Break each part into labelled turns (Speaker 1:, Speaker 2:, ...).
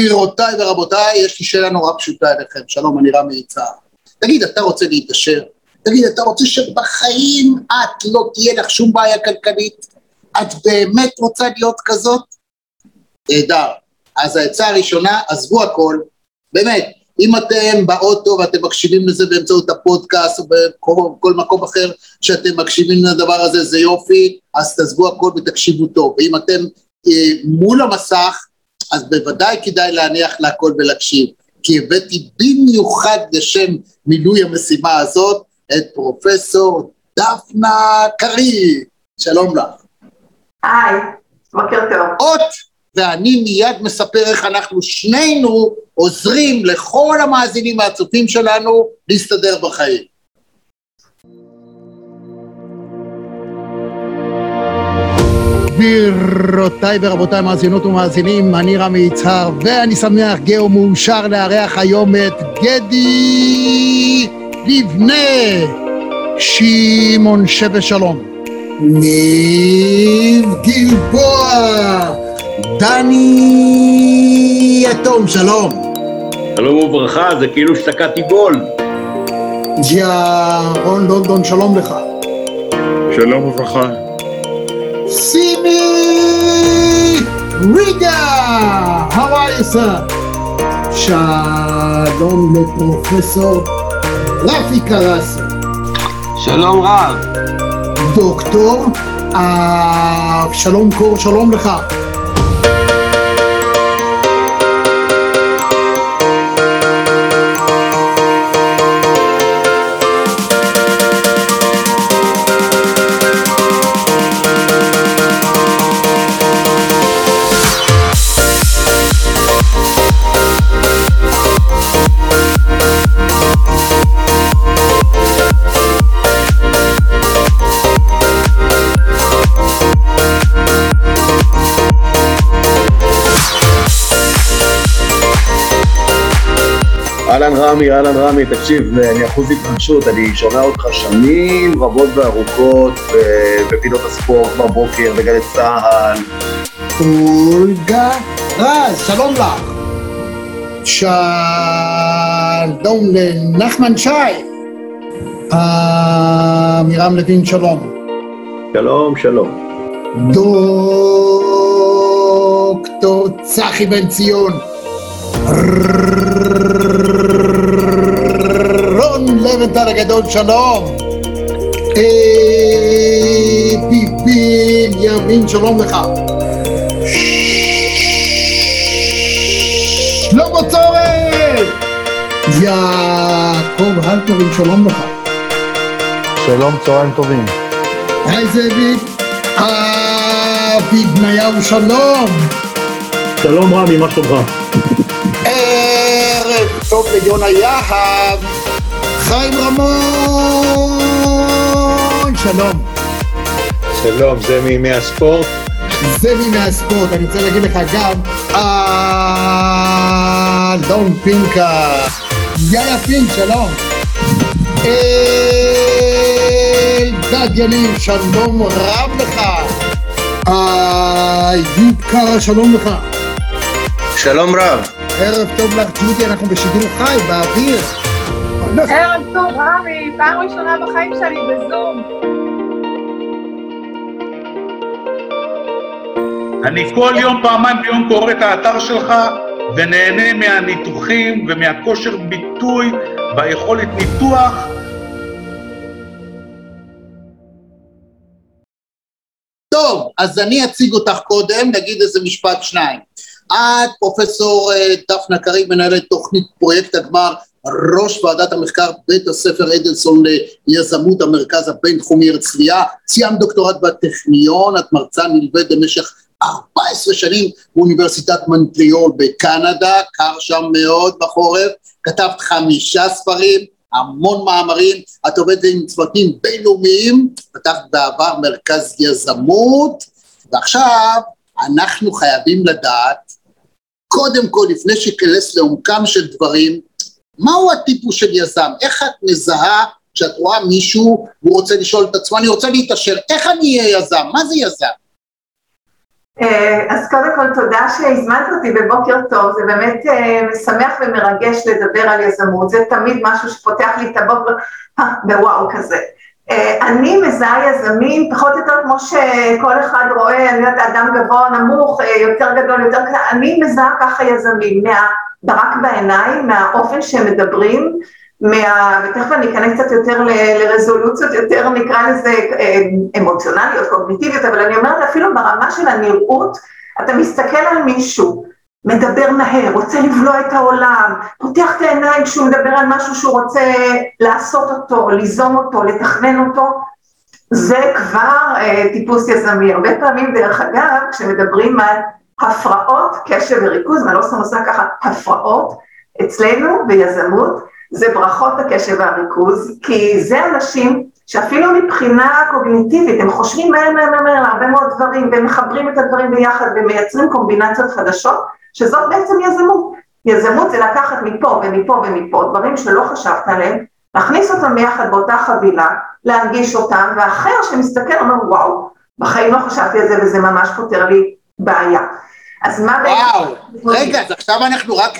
Speaker 1: גבירותיי ורבותיי, יש לי שאלה נורא פשוטה אליכם, שלום, אני רמי יצהר. תגיד, אתה רוצה להתעשר? תגיד, אתה רוצה שבחיים את לא תהיה לך שום בעיה כלכלית? את באמת רוצה להיות כזאת? נהדר. אז העצה הראשונה, עזבו הכל, באמת, אם אתם באוטו ואתם מקשיבים לזה באמצעות הפודקאסט או בכל מקום אחר שאתם מקשיבים לדבר הזה, זה יופי, אז תעזבו הכל ותקשיבו טוב. ואם אתם אה, מול המסך, אז בוודאי כדאי להניח להכל ולהקשיב. כי הבאתי במיוחד לשם מילוי המשימה הזאת את פרופסור דפנה קריב. שלום לך.
Speaker 2: היי, בוקר טוב.
Speaker 1: אות, ואני מיד מספר איך אנחנו שנינו עוזרים לכל המאזינים והצופים שלנו להסתדר בחיים. גבירותיי ורבותיי מאזינות ומאזינים, אני רמי יצהר, ואני שמח, גאו מאושר לארח היום את גדי לבנה, שמעון שווה שלום. ניב גלבוע, דני יתום, שלום.
Speaker 3: שלום וברכה, זה כאילו שתקעתי גול.
Speaker 1: ג'יארון לונדון, שלום לך.
Speaker 4: שלום וברכה.
Speaker 1: סימי ריגה, how are you sir? שלום לפרופסור רפי קרסי.
Speaker 5: שלום רב.
Speaker 1: דוקטור אבשלום קור, שלום לך.
Speaker 3: אהלן רמי, אהלן רמי, תקשיב, אני אחוז התרגשות, אני שומע אותך שנים רבות וארוכות בפינות הספורט בבוקר, בגלי צה"ל.
Speaker 1: אולגה רז, שלום לך. שלום לנחמן שי. עמירם לוין, שלום.
Speaker 3: שלום, שלום.
Speaker 1: דוקטור צחי בן ציון. רון לבנטל הגדול, שלום. ביבי ימין, שלום לך. שלמה צורן! יעקב הלפרין, שלום לך.
Speaker 4: שלום, צהריים טובים.
Speaker 1: היי זאביק. אבי בניהו, שלום.
Speaker 4: שלום רמי, מה שלומך?
Speaker 1: טוב ליונה יהב, חיים רמון, שלום.
Speaker 4: שלום, זה מימי הספורט?
Speaker 1: זה מימי הספורט, אני רוצה להגיד לך גם, אלון פינקה, יאיה פינק, שלום. אלדד יניב, שלום רב לך. איוב קרא, שלום לך.
Speaker 5: שלום רב.
Speaker 1: ערב טוב לך, ג'ודי, אנחנו בשידור חי, באוויר.
Speaker 2: ערב טוב, רמי, פעם ראשונה בחיים שלי בזום.
Speaker 6: אני כל יום, פעמיים ביום קורא את האתר שלך ונהנה מהניתוחים ומהכושר ביטוי והיכולת ניתוח.
Speaker 1: טוב, אז אני אציג אותך קודם, נגיד איזה משפט שניים. את פרופסור אה, דפנה קריב, מנהלת תוכנית פרויקט הגמר, ראש ועדת המחקר בית הספר אדלסון ליזמות המרכז הבינתחומי הרצליה, סיימת דוקטורט בטכניון, את מרצה נלווית במשך 14 שנים באוניברסיטת מנטריאול בקנדה, קר שם מאוד בחורף, כתבת חמישה ספרים, המון מאמרים, את עובדת עם צוותים בינלאומיים, פתחת בעבר מרכז יזמות, ועכשיו אנחנו חייבים לדעת, קודם כל, לפני שכנס לעומקם של דברים, מהו הטיפוס של יזם? איך את מזהה כשאת רואה מישהו והוא רוצה לשאול את עצמו, אני רוצה להתעשר, איך אני אהיה יזם? מה זה יזם?
Speaker 2: אה, אז קודם כל תודה שהזמנת אותי בבוקר טוב, זה באמת אה, משמח ומרגש לדבר על יזמות, זה תמיד משהו שפותח לי את הבוקר בוואו כזה. אני מזהה יזמים פחות או יותר כמו שכל אחד רואה, אני יודעת, אדם גבוה, נמוך, יותר גדול, יותר קטן, אני מזהה ככה יזמים, מהברק בעיניים, מהאופן שהם מדברים, מה, ותכף אני אכנס קצת יותר לרזולוציות, יותר נקרא לזה אה, אמוציונליות, קוגניטיביות, אבל אני אומרת אפילו ברמה של הנראות, אתה מסתכל על מישהו, מדבר מהר, רוצה לבלוע את העולם, פותח את העיניים כשהוא מדבר על משהו שהוא רוצה לעשות אותו, ליזום אותו, לתכנן אותו, זה כבר אה, טיפוס יזמי. הרבה פעמים, דרך אגב, כשמדברים על הפרעות קשב וריכוז, ואני לא סתם עושה ככה, הפרעות, אצלנו ביזמות, זה ברכות הקשב והריכוז, כי זה אנשים שאפילו מבחינה קוגניטיבית, הם חושבים מהר מהר מהר על הרבה מאוד דברים, והם מחברים את הדברים ביחד ומייצרים קומבינציות חדשות, שזאת בעצם יזמות. יזמות זה לקחת מפה ומפה ומפה, דברים שלא חשבת עליהם, להכניס אותם ביחד באותה חבילה, להנגיש אותם, ואחר שמסתכל אומר וואו, בחיים לא חשבתי על זה וזה ממש פותר לי בעיה.
Speaker 1: אז מה בעצם... וואו, רגע, אז עכשיו אנחנו רק,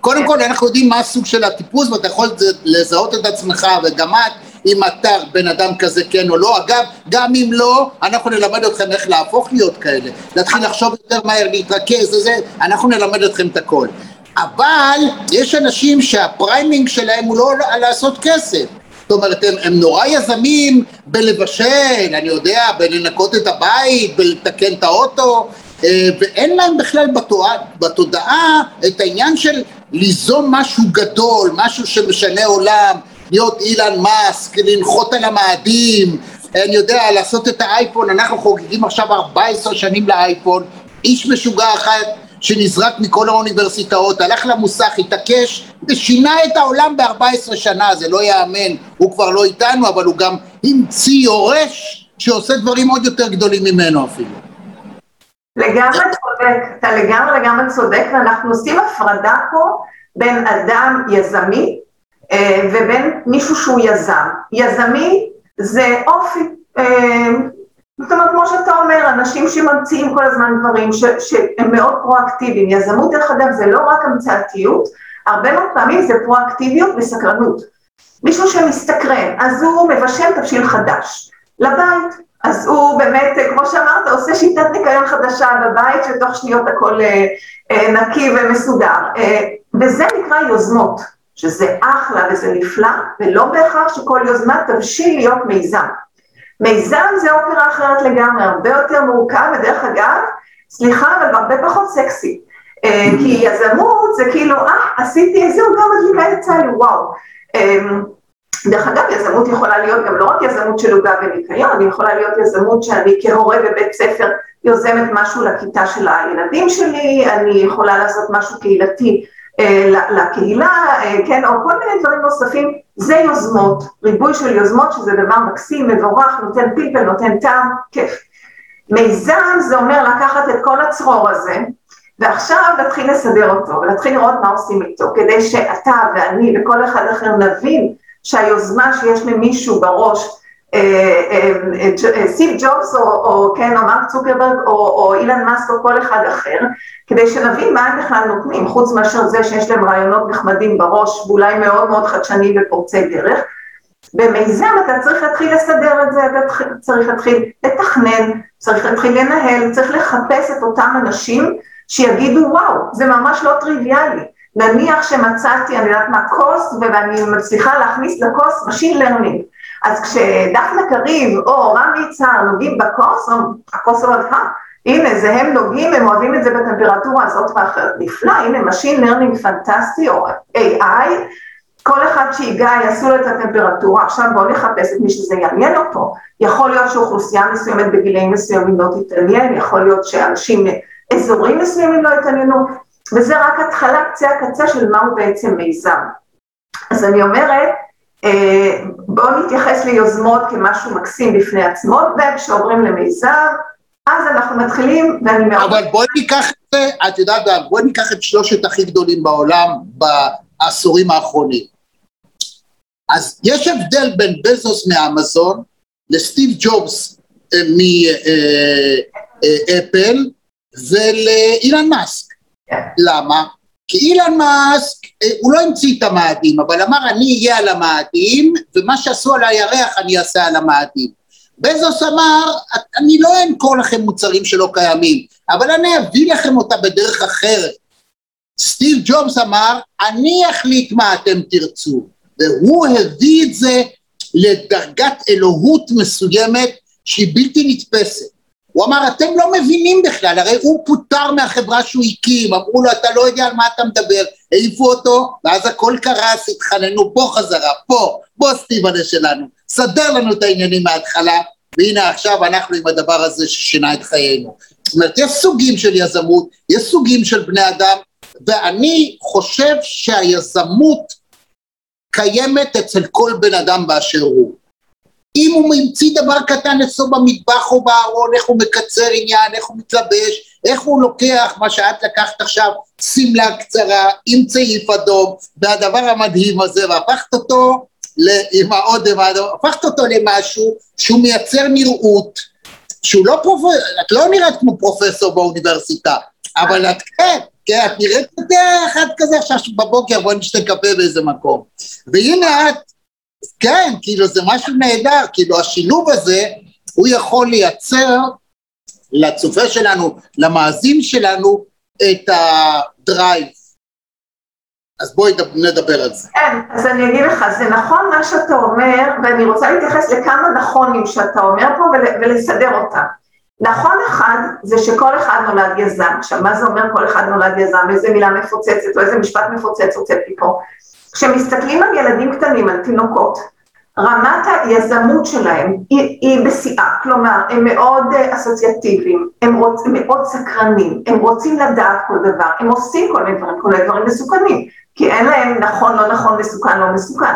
Speaker 1: קודם כל אנחנו יודעים מה הסוג של הטיפוס ואתה יכול לזהות את עצמך וגם את אם אתה בן אדם כזה כן או לא, אגב, גם אם לא, אנחנו נלמד אתכם איך להפוך להיות כאלה, להתחיל לחשוב יותר מהר, להתרכז וזה, אנחנו נלמד אתכם את הכל. אבל יש אנשים שה framing שלהם הוא לא לעשות כסף. זאת אומרת, הם, הם נורא יזמים בלבשל, אני יודע, בלנקות את הבית, בלתקן את האוטו, אה, ואין להם בכלל בתודעה, בתודעה את העניין של ליזום משהו גדול, משהו שמשנה עולם, להיות אילן מאסק, לנחות על המאדים, אני יודע, לעשות את האייפון, אנחנו חוגגים עכשיו 14 שנים לאייפון, איש משוגע אחד שנזרק מכל האוניברסיטאות, הלך למוסך, התעקש ושינה את העולם ב-14 שנה, זה לא ייאמן, הוא כבר לא איתנו, אבל הוא גם המציא יורש שעושה דברים עוד יותר גדולים ממנו אפילו.
Speaker 2: לגמרי צודק, אתה לגמרי לגמרי צודק, ואנחנו עושים הפרדה פה בין אדם יזמי ובין מישהו שהוא יזם. יזמי זה אופי, אה, זאת אומרת, כמו שאתה אומר, אנשים שממציאים כל הזמן דברים ש, שהם מאוד פרואקטיביים. יזמות, דרך אגב, זה לא רק המצאתיות, הרבה מאוד פעמים זה פרואקטיביות וסקרנות. מישהו שמסתקרן, אז הוא מבשל תבשיל חדש לבית, אז הוא באמת, כמו שאמרת, עושה שיטת ניקיון חדשה בבית, שתוך שניות הכל אה, אה, נקי ומסודר. אה, וזה נקרא יוזמות, שזה אחלה וזה נפלא, ולא בהכרח שכל יוזמה תבשיל להיות מיזם. מיזם זה אופרה אחרת לגמרי, הרבה יותר מורכב, ודרך אגב, סליחה, אבל הרבה פחות סקסי. כי יזמות זה כאילו, אה, עשיתי את זה, גם מדליקה את צה"ל, וואו. דרך אגב, יזמות יכולה להיות גם לא רק יזמות של עוגה וניקיון, היא יכולה להיות יזמות שאני כהורה בבית ספר יוזמת משהו לכיתה של הילדים שלי, אני יכולה לעשות משהו קהילתי אה, לקהילה, אה, כן, או כל מיני דברים נוספים, זה יוזמות, ריבוי של יוזמות שזה דבר מקסים, מבורך, נותן פלפל, נותן טעם, כיף. מיזם זה אומר לקחת את כל הצרור הזה, ועכשיו להתחיל לסדר אותו, ולהתחיל לראות מה עושים איתו, כדי שאתה ואני וכל אחד אחר נבין שהיוזמה שיש למישהו בראש, אה, אה, אה, סיב ג'ובס או, כן, או מרק צוקרברג או, או אילן מאסק או כל אחד אחר, כדי שנבין מה הם בכלל נותנים, חוץ מאשר זה שיש להם רעיונות נחמדים בראש ואולי מאוד מאוד חדשניים ופורצי דרך. במיזם אתה צריך להתחיל לסדר את זה, אתה צריך להתחיל לתכנן, צריך להתחיל לנהל, צריך לחפש את אותם אנשים שיגידו וואו, זה ממש לא טריוויאלי. נניח שמצאתי, אני יודעת מה, קורס, ואני מצליחה להכניס לקורס Machine Learning. אז כשדפנה קריב או רמי יצהר נוגעים בקורס, הקורס אומר, אה, הנה, זה הם נוגעים, הם אוהבים את זה בטמפרטורה הזאת ואחרת. נפלא, הנה, Machine Learning פנטסטי, או AI, כל אחד שיגע יעשו לו את הטמפרטורה, עכשיו בואו נחפש את מי שזה יעניין אותו. יכול להיות שאוכלוסייה מסוימת בגילאים מסוימים לא תתעניין, יכול להיות שאנשים, אזורים מסוימים לא יתעניינו, וזה רק התחלה, קצה הקצה של מהו בעצם מיזם. אז אני אומרת, בואו נתייחס ליוזמות כמשהו מקסים בפני עצמו, וכשעוברים למיזם, אז אנחנו מתחילים, ואני מאוד...
Speaker 1: אבל בואי ניקח את זה, את יודעת, בואי ניקח את שלושת הכי גדולים בעולם בעשורים האחרונים. אז יש הבדל בין בזוס מאמזון לסטיב ג'ובס אה, מאפל, ולאילן מאסק.
Speaker 2: כן.
Speaker 1: למה? כי אילן מאסק, אה, הוא לא המציא את המאדים, אבל אמר אני אהיה על המאדים, ומה שעשו על הירח אני אעשה על המאדים. בזוס אמר, אני לא אמכור לכם מוצרים שלא קיימים, אבל אני אביא לכם אותה בדרך אחרת. סטיב ג'ובס אמר, אני אחליט מה אתם תרצו, והוא הביא את זה לדרגת אלוהות מסוימת שהיא בלתי נתפסת. הוא אמר, אתם לא מבינים בכלל, הרי הוא פוטר מהחברה שהוא הקים, אמרו לו, אתה לא יודע על מה אתה מדבר, העיפו אותו, ואז הכל קרס, התחננו, פה חזרה, פה, פה סטיבנה שלנו, סדר לנו את העניינים מההתחלה, והנה עכשיו אנחנו עם הדבר הזה ששינה את חיינו. זאת אומרת, יש סוגים של יזמות, יש סוגים של בני אדם, ואני חושב שהיזמות קיימת אצל כל בן אדם באשר הוא. אם הוא ממציא דבר קטן אצלו במטבח או בארון, איך הוא מקצר עניין, איך הוא מתלבש, איך הוא לוקח מה שאת לקחת עכשיו, שמלה קצרה עם צעיף אדום, והדבר המדהים הזה, והפכת אותו עם האודם האדום, הפכת אותו למשהו שהוא מייצר נראות, שהוא לא פרופסור, את לא נראית כמו פרופסור באוניברסיטה, אבל את כן, כן, את נראית יותר אחד כזה עכשיו בבוקר, בואי נשתה קפה באיזה מקום. והנה את כן, כאילו זה משהו נהדר, כאילו השילוב הזה, הוא יכול לייצר לצופה שלנו, למאזין שלנו, את הדרייב. אז בואי נדבר על זה.
Speaker 2: כן, אז אני אגיד לך, זה נכון מה שאתה אומר, ואני רוצה להתייחס לכמה נכונים שאתה אומר פה ולסדר אותם. נכון אחד, זה שכל אחד נולד יזם. עכשיו, מה זה אומר כל אחד נולד יזם? איזה מילה מפוצצת או איזה משפט מפוצץ הוצאתי פה. כשמסתכלים על ילדים קטנים, על תינוקות, רמת היזמות שלהם היא, היא בשיאה, כלומר הם מאוד אה, אסוציאטיביים, הם, רוצ, מאוד סקרנים, הם רוצים לדעת כל דבר, הם עושים כל מיני דברים, כל מיני דברים מסוכנים, כי אין להם נכון, לא נכון, מסוכן, לא מסוכן.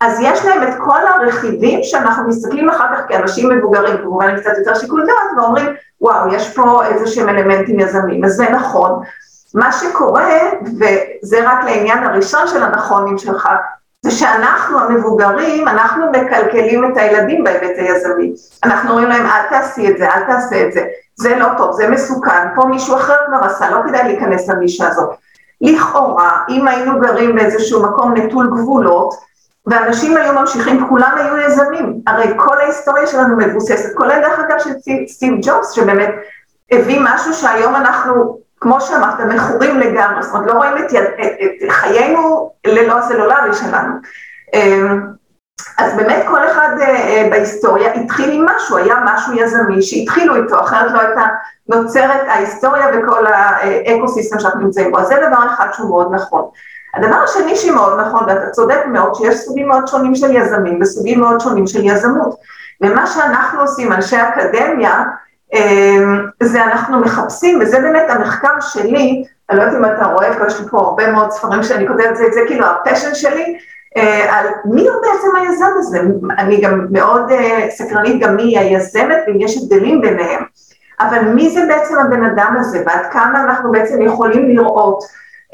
Speaker 2: אז יש להם את כל הרכיבים שאנחנו מסתכלים אחר כך כאנשים מבוגרים, כמובן קצת יותר שיקול דעת, ואומרים, וואו, יש פה איזה שהם אלמנטים יזמים, אז זה נכון. מה שקורה, וזה רק לעניין הראשון של הנכונים שלך, זה שאנחנו המבוגרים, אנחנו מקלקלים את הילדים בהיבט היזמי. אנחנו אומרים להם, אל תעשי את זה, אל תעשה את זה, זה לא טוב, זה מסוכן, פה מישהו אחר כבר עשה, לא כדאי להיכנס לנישה הזאת. לכאורה, אם היינו גרים באיזשהו מקום נטול גבולות, ואנשים היו ממשיכים, כולם היו יזמים. הרי כל ההיסטוריה שלנו מבוססת, כולל דרך אגב של סטיב ג'ובס, שבאמת הביא משהו שהיום אנחנו כמו שאמרת, מכורים לגמרי, זאת אומרת, לא רואים את, את, את חיינו ללא הסלולרי שלנו. אמ, אז באמת כל אחד אה, אה, בהיסטוריה התחיל עם משהו, היה משהו יזמי שהתחילו איתו, אחרת לא הייתה נוצרת ההיסטוריה וכל האקו-סיסטם שאנחנו נמצאים בו. אז זה דבר אחד שהוא מאוד נכון. הדבר השני שמאוד נכון, ואתה צודק מאוד, שיש סוגים מאוד שונים של יזמים וסוגים מאוד שונים של יזמות. ומה שאנחנו עושים, אנשי אקדמיה, זה אנחנו מחפשים, וזה באמת המחקר שלי, אני לא יודעת אם אתה רואה, כי יש לי פה הרבה מאוד ספרים שאני כותבת, זה, זה כאילו ה passion שלי, אה, על מי הוא בעצם היזם הזה, אני גם מאוד אה, סקרנית גם מי היזמת, ואם יש הבדלים ביניהם, אבל מי זה בעצם הבן אדם הזה, ועד כמה אנחנו בעצם יכולים לראות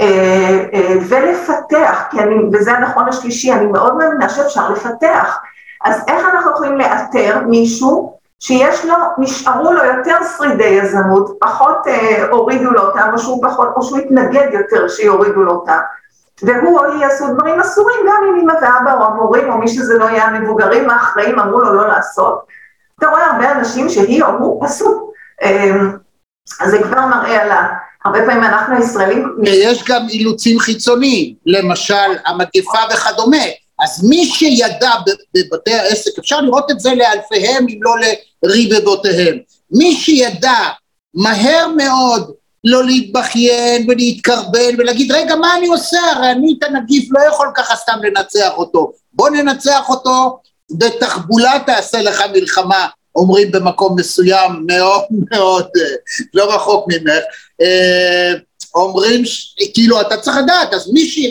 Speaker 2: אה, ולפתח, כי אני, וזה הנכון השלישי, אני מאוד מאמינה שאפשר לפתח, אז איך אנחנו יכולים לאתר מישהו שיש לו, נשארו לו יותר שרידי יזמות, פחות אה, הורידו לו אותם, או שהוא פחות, או שהוא התנגד יותר שיורידו לו אותם. והוא או היא עשו דברים אסורים, גם אם אמא ואבא או המורים או מי שזה לא יהיה, המבוגרים האחראים אמרו לו לא לעשות. אתה רואה הרבה אנשים שהיא או הוא עשו. אה, זה כבר מראה על ה... הרבה פעמים אנחנו הישראלים...
Speaker 1: יש גם אילוצים חיצוניים, למשל המגפה וכדומה. אז מי שידע בבתי העסק, אפשר לראות את זה לאלפיהם אם לא לרבבותיהם, מי שידע מהר מאוד לא להתבכיין ולהתקרבן ולהגיד רגע מה אני עושה? הרי אני את הנגיף לא יכול ככה סתם לנצח אותו. בוא ננצח אותו בתחבולה תעשה לך מלחמה אומרים במקום מסוים מאוד מאוד לא רחוק ממך. אה, אומרים כאילו אתה צריך לדעת אז מי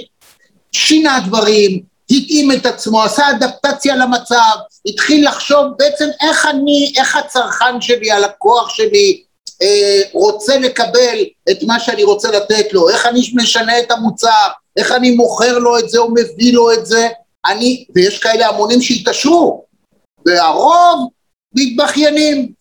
Speaker 1: ששינה דברים התאים את עצמו, עשה אדפטציה למצב, התחיל לחשוב בעצם איך אני, איך הצרכן שלי, הלקוח שלי, אה, רוצה לקבל את מה שאני רוצה לתת לו, איך אני משנה את המוצר, איך אני מוכר לו את זה או מביא לו את זה, אני, ויש כאלה המונים שהתעשרו, והרוב מתבכיינים.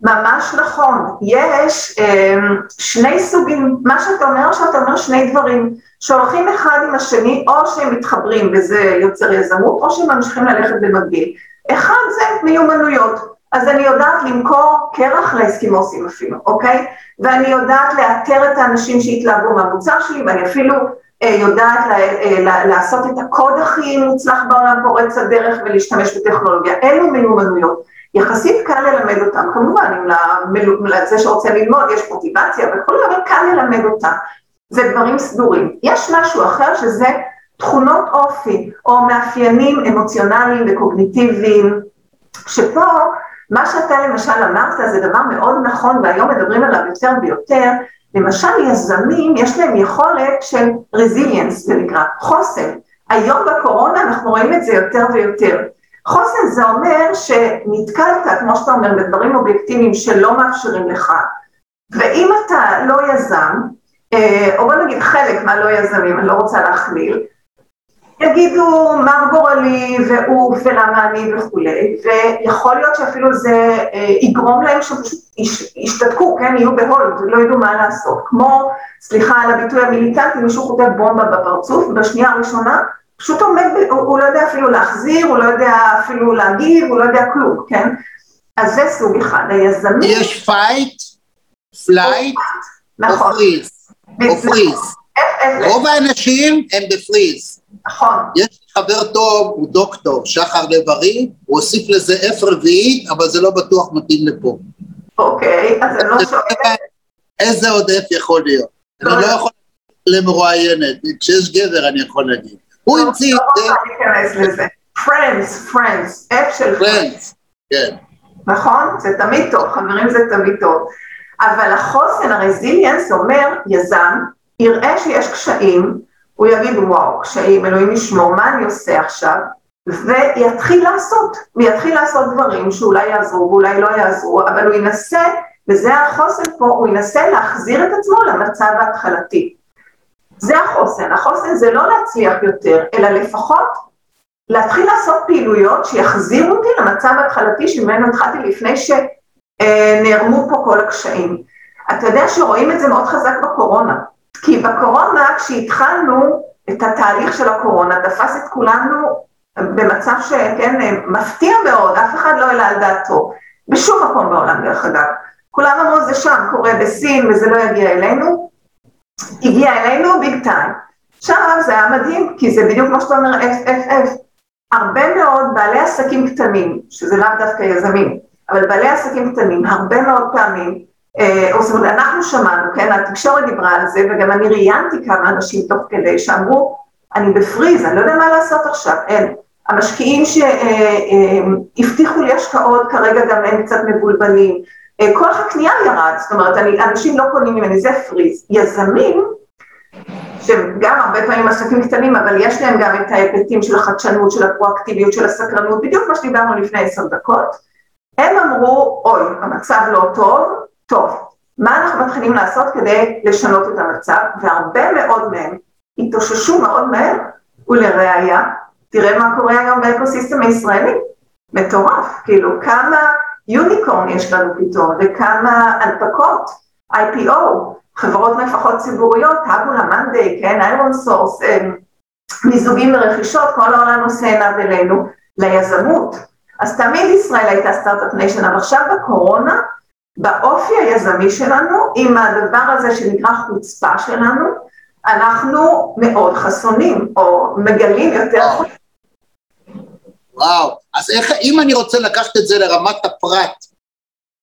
Speaker 2: ממש נכון, יש אה, שני סוגים, מה שאתה אומר, שאתה אומר שני דברים, שהולכים אחד עם השני, או שהם מתחברים וזה יוצר יזמות, או שהם ממשיכים ללכת במקביל. אחד זה מיומנויות, אז אני יודעת למכור קרח לאסקימוסים אפילו, אוקיי? ואני יודעת לאתר את האנשים שהתלהבו מהמוצר שלי, ואני אפילו אה, יודעת לה, אה, לעשות את הקוד הכי מוצלח בעולם פורץ הדרך ולהשתמש בטכנולוגיה. אלו מיומנויות. יחסית קל ללמד אותם, כמובן, אם לזה שרוצה ללמוד יש מוטיבציה וכו', אבל קל ללמד אותם. זה דברים סדורים. יש משהו אחר שזה תכונות אופי, או מאפיינים אמוציונליים וקוגניטיביים, שפה מה שאתה למשל אמרת זה דבר מאוד נכון והיום מדברים עליו יותר ויותר, למשל יזמים יש להם יכולת של רזיליאנס זה נקרא, חוסן. היום בקורונה אנחנו רואים את זה יותר ויותר. חוסן זה אומר שנתקלת, כמו שאתה אומר, בדברים אובייקטיביים שלא מאפשרים לך, ואם אתה לא יזם, או בוא נגיד חלק מהלא יזמים, אני לא רוצה להכליל, יגידו מה גורלי ועוף ולמה אני וכולי, ויכול להיות שאפילו זה אה, יגרום להם שפשוט ישתתקו, כן, יהיו ב hold, לא ידעו מה לעשות. כמו, סליחה על הביטוי המיליטנטי, מישהו חוטף בומבה בפרצוף, בשנייה הראשונה, פשוט עומד, הוא, הוא לא יודע אפילו להחזיר, הוא לא יודע אפילו להגיב, הוא לא יודע כלום, כן? אז זה סוג אחד, היזמים...
Speaker 1: יש fight, flight,
Speaker 2: נכון.
Speaker 1: או פריז. רוב האנשים הם בפריז.
Speaker 2: נכון.
Speaker 1: יש חבר טוב, הוא דוקטור, שחר לב-ארי, הוא הוסיף לזה F רביעית, אבל זה לא בטוח מתאים לפה.
Speaker 2: אוקיי, אז אני לא שואלת.
Speaker 1: איזה עוד F יכול להיות? אני לא יכול למרואיינת, כשיש גבר אני יכול להגיד. הוא
Speaker 2: לא,
Speaker 1: המציא
Speaker 2: לא
Speaker 1: את זה.
Speaker 2: רוצה להיכנס לזה. Friends, Friends, F של
Speaker 1: פרנדס, כן.
Speaker 2: נכון? זה תמיד טוב, חברים זה תמיד טוב. אבל החוסן, הרזיליאנס אומר, יזם, יראה שיש קשיים, הוא יגיד וואו, קשיים, אלוהים ישמור, מה אני עושה עכשיו? ויתחיל לעשות, ויתחיל לעשות דברים שאולי יעזרו ואולי לא יעזרו, אבל הוא ינסה, וזה החוסן פה, הוא ינסה להחזיר את עצמו למצב ההתחלתי. זה החוסן, החוסן זה לא להצליח יותר, אלא לפחות להתחיל לעשות פעילויות שיחזירו אותי למצב ההתחלתי שממנו התחלתי לפני שנערמו פה כל הקשיים. אתה יודע שרואים את זה מאוד חזק בקורונה. כי בקורונה, כשהתחלנו את התהליך של הקורונה, תפס את כולנו במצב שכן, מפתיע מאוד, אף אחד לא העלה על דעתו, בשום מקום בעולם דרך אגב. כולם אמרו זה שם, קורה בסין וזה לא יגיע אלינו, הגיע אלינו ביג טיים. שם זה היה מדהים, כי זה בדיוק כמו שאתה אומר, FFF. הרבה מאוד בעלי עסקים קטנים, שזה לאו דווקא יזמים, אבל בעלי עסקים קטנים, הרבה מאוד פעמים, אה, או זאת אומרת, אנחנו שמענו, כן, התקשורת דיברה על זה, וגם אני ראיינתי כמה אנשים תוך כדי שאמרו, אני בפריז, אני לא יודע מה לעשות עכשיו, אין. המשקיעים שהבטיחו אה, אה, לי השקעות, כרגע גם הם קצת מבולבלים. כוח הקנייה ירד, זאת אומרת, אני, אנשים לא קונים ממני, זה פריז. יזמים, שהם גם הרבה פעמים עסקים קטנים, אבל יש להם גם את ההיבטים של החדשנות, של הפרואקטיביות, של הסקרנות, בדיוק מה שדיברנו לפני עשר דקות, הם אמרו, אוי, המצב לא טוב, טוב, מה אנחנו מתחילים לעשות כדי לשנות את המצב? והרבה מאוד מהם התאוששו מאוד מהר, ולראיה, תראה מה קורה היום באקוסיסטם הישראלי, מטורף, כאילו כמה יוניקורן יש לנו פתאום, וכמה הנפקות, IPO, חברות מפחות ציבוריות, טאבולה, מאנדיי, כן, איירון סורס, מיזוגים ורכישות, כל העולם נושא עיניו אלינו, ליזמות. אז תמיד ישראל הייתה start-up nation, אבל עכשיו בקורונה באופי היזמי שלנו, עם הדבר הזה שנקרא חוצפה שלנו, אנחנו מאוד חסונים, או מגלים יותר
Speaker 1: וואו. וואו, אז איך, אם אני רוצה לקחת את זה לרמת הפרט,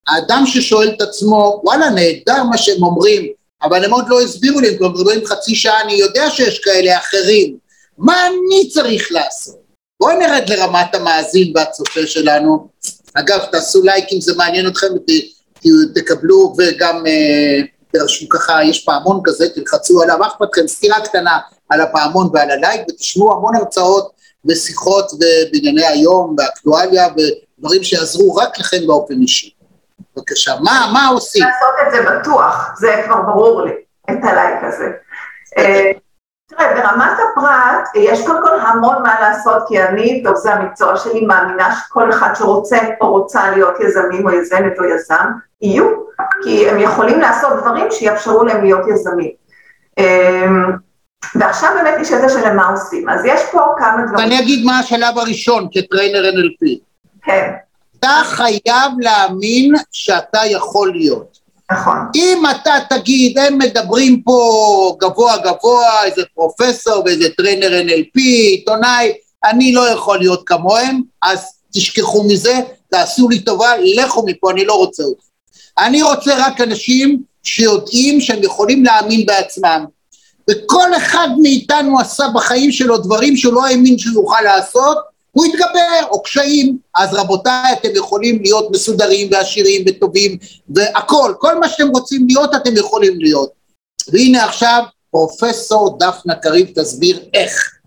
Speaker 1: האדם ששואל את עצמו, וואלה, נהדר מה שהם אומרים, אבל הם עוד לא הסבירו לי, הם כבר מדברים חצי שעה, אני יודע שיש כאלה אחרים, מה אני צריך לעשות? בואו נרד לרמת המאזין והצופה שלנו. אגב, תעשו לייק אם זה מעניין אתכם, תקבלו וגם אה, תרשמו ככה, יש פעמון כזה, תלחצו עליו, אך אכפת סקירה קטנה על הפעמון ועל הלייק, ותשמעו המון הרצאות ושיחות בענייני היום, באקטואליה, ודברים שיעזרו רק לכם באופן אישי. בבקשה, מה, מה עושים?
Speaker 2: לעשות את זה בטוח, זה כבר ברור לי, את הלייק הזה. אה, תראה, ברמת הפרט יש קודם כל המון מה לעשות, כי אני, טוב זה המקצוע שלי, מאמינה שכל אחד שרוצה או רוצה להיות יזמים או יזמת או יזם, יהיו, כי הם יכולים לעשות דברים שיאפשרו להם להיות יזמים. אמ, ועכשיו באמת נשאלת השאלה מה עושים, אז יש פה כמה דברים.
Speaker 1: אני אגיד מה השלב הראשון כ trainer NLP.
Speaker 2: כן.
Speaker 1: אתה חייב להאמין שאתה יכול להיות.
Speaker 2: נכון.
Speaker 1: אם אתה תגיד, הם מדברים פה גבוה גבוה, איזה פרופסור ואיזה trainer NLP, עיתונאי, אני לא יכול להיות כמוהם, אז תשכחו מזה, תעשו לי טובה, לכו מפה, אני לא רוצה אותך. אני רוצה רק אנשים שיודעים שהם יכולים להאמין בעצמם. וכל אחד מאיתנו עשה בחיים שלו דברים שהוא לא האמין שהוא יוכל לעשות, הוא יתגבר, או קשיים. אז רבותיי, אתם יכולים להיות מסודרים ועשירים וטובים והכול, כל מה שאתם רוצים להיות, אתם יכולים להיות. והנה עכשיו, פרופסור דפנה קריב תסביר איך.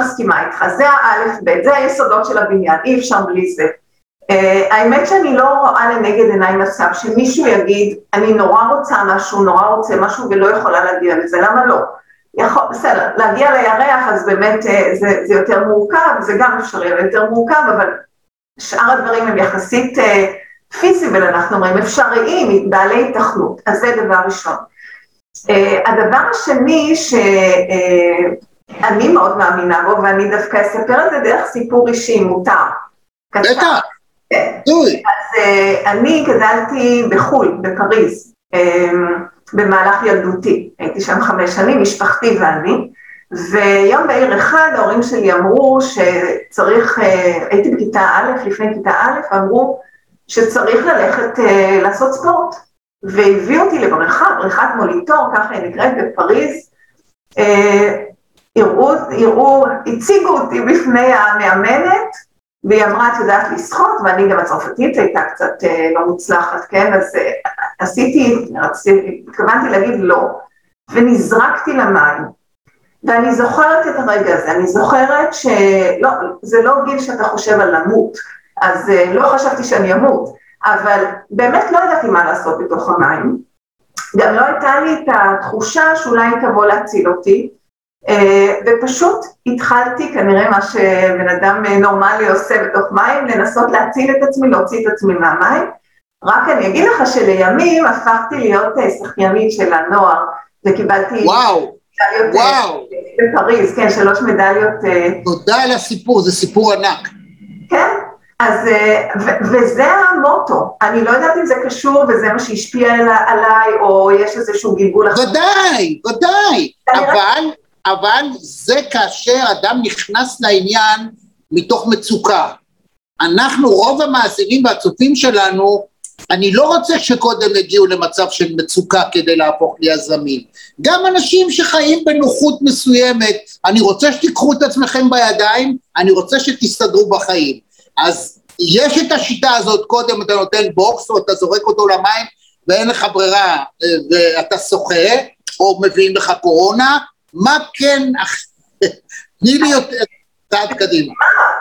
Speaker 2: מסכימה איתך, זה האלף בית, זה היסודות של הבניין, אי אפשר בלי זה. Uh, האמת שאני לא רואה לנגד עיניי מצב שמישהו יגיד, אני נורא רוצה משהו, נורא רוצה משהו ולא יכולה להגיע לזה, למה לא? יכול, בסדר, להגיע לירח אז באמת uh, זה, זה יותר מורכב, זה גם אפשרי יותר מורכב, אבל שאר הדברים הם יחסית uh, פיזיבל, אנחנו אומרים, אפשריים, בעלי התכנות, אז זה דבר ראשון. Uh, הדבר השני, ש... Uh, אני מאוד מאמינה בו, ואני דווקא אספר את זה דרך סיפור אישי, מותר.
Speaker 1: בטח.
Speaker 2: כן. אז uh, אני גדלתי בחו"ל, בפריז, um, במהלך ילדותי. הייתי שם חמש שנים, משפחתי ואני, ויום בהיר אחד ההורים שלי אמרו שצריך, uh, הייתי בכיתה א', לפני כיתה א', אמרו שצריך ללכת uh, לעשות ספורט. והביאו אותי לבריכה, בריכת מוליטור, ככה היא נקראת בפריז. הראו, הציגו אותי בפני המאמנת, והיא אמרה, את יודעת לשחות, ואני גם הצרפתית הייתה קצת אה, לא מוצלחת, כן? אז אה, עשיתי, רציתי, התכוונתי להגיד לא, ונזרקתי למים. ואני זוכרת את הרגע הזה, אני זוכרת שלא, זה לא גיל שאתה חושב על למות, אז אה, לא חשבתי שאני אמות, אבל באמת לא ידעתי מה לעשות בתוך המים. גם לא הייתה לי את התחושה שאולי תבוא להציל אותי, ופשוט התחלתי, כנראה מה שבן אדם נורמלי עושה בתוך מים, לנסות להציל את עצמי, להוציא את עצמי מהמים. רק אני אגיד לך שלימים הפכתי להיות אה, שחיינית של הנוער, וקיבלתי...
Speaker 1: וואו,
Speaker 2: מדליות, אה,
Speaker 1: וואו.
Speaker 2: בפריז, כן, שלוש מדליות.
Speaker 1: תודה על הסיפור, זה סיפור ענק.
Speaker 2: כן, אז, ו- וזה המוטו, אני לא יודעת אם זה קשור וזה מה שהשפיע עליי, או יש איזשהו גלגול אחר.
Speaker 1: ודאי, ודאי, אבל... אבל זה כאשר אדם נכנס לעניין מתוך מצוקה. אנחנו, רוב המאזינים והצופים שלנו, אני לא רוצה שקודם יגיעו למצב של מצוקה כדי להפוך ליזמים. גם אנשים שחיים בנוחות מסוימת, אני רוצה שתיקחו את עצמכם בידיים, אני רוצה שתסתדרו בחיים. אז יש את השיטה הזאת, קודם אתה נותן בוקס או אתה זורק אותו למים ואין לך ברירה ואתה שוחה, או מביאים לך קורונה, מה כן, תני לי יותר צעד קדימה.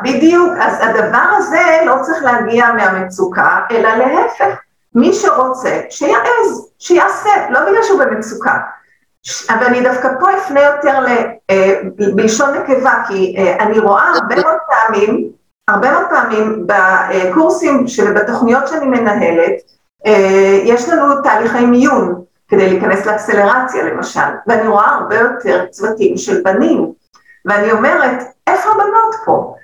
Speaker 2: בדיוק, אז הדבר הזה לא צריך להגיע מהמצוקה, אלא להפך, מי שרוצה, שיעז, שיעשה, לא בגלל שהוא במצוקה. אבל אני דווקא פה אפנה יותר ל, אה, בלשון נקבה, כי אה, אני רואה הרבה מאוד פעמים, הרבה מאוד פעמים בקורסים ובתוכניות שאני מנהלת, אה, יש לנו תהליכי מיון כדי להיכנס לאקסלרציה למשל, ואני רואה הרבה יותר צוותים של בנים, ואני אומרת, איפה הבנות פה?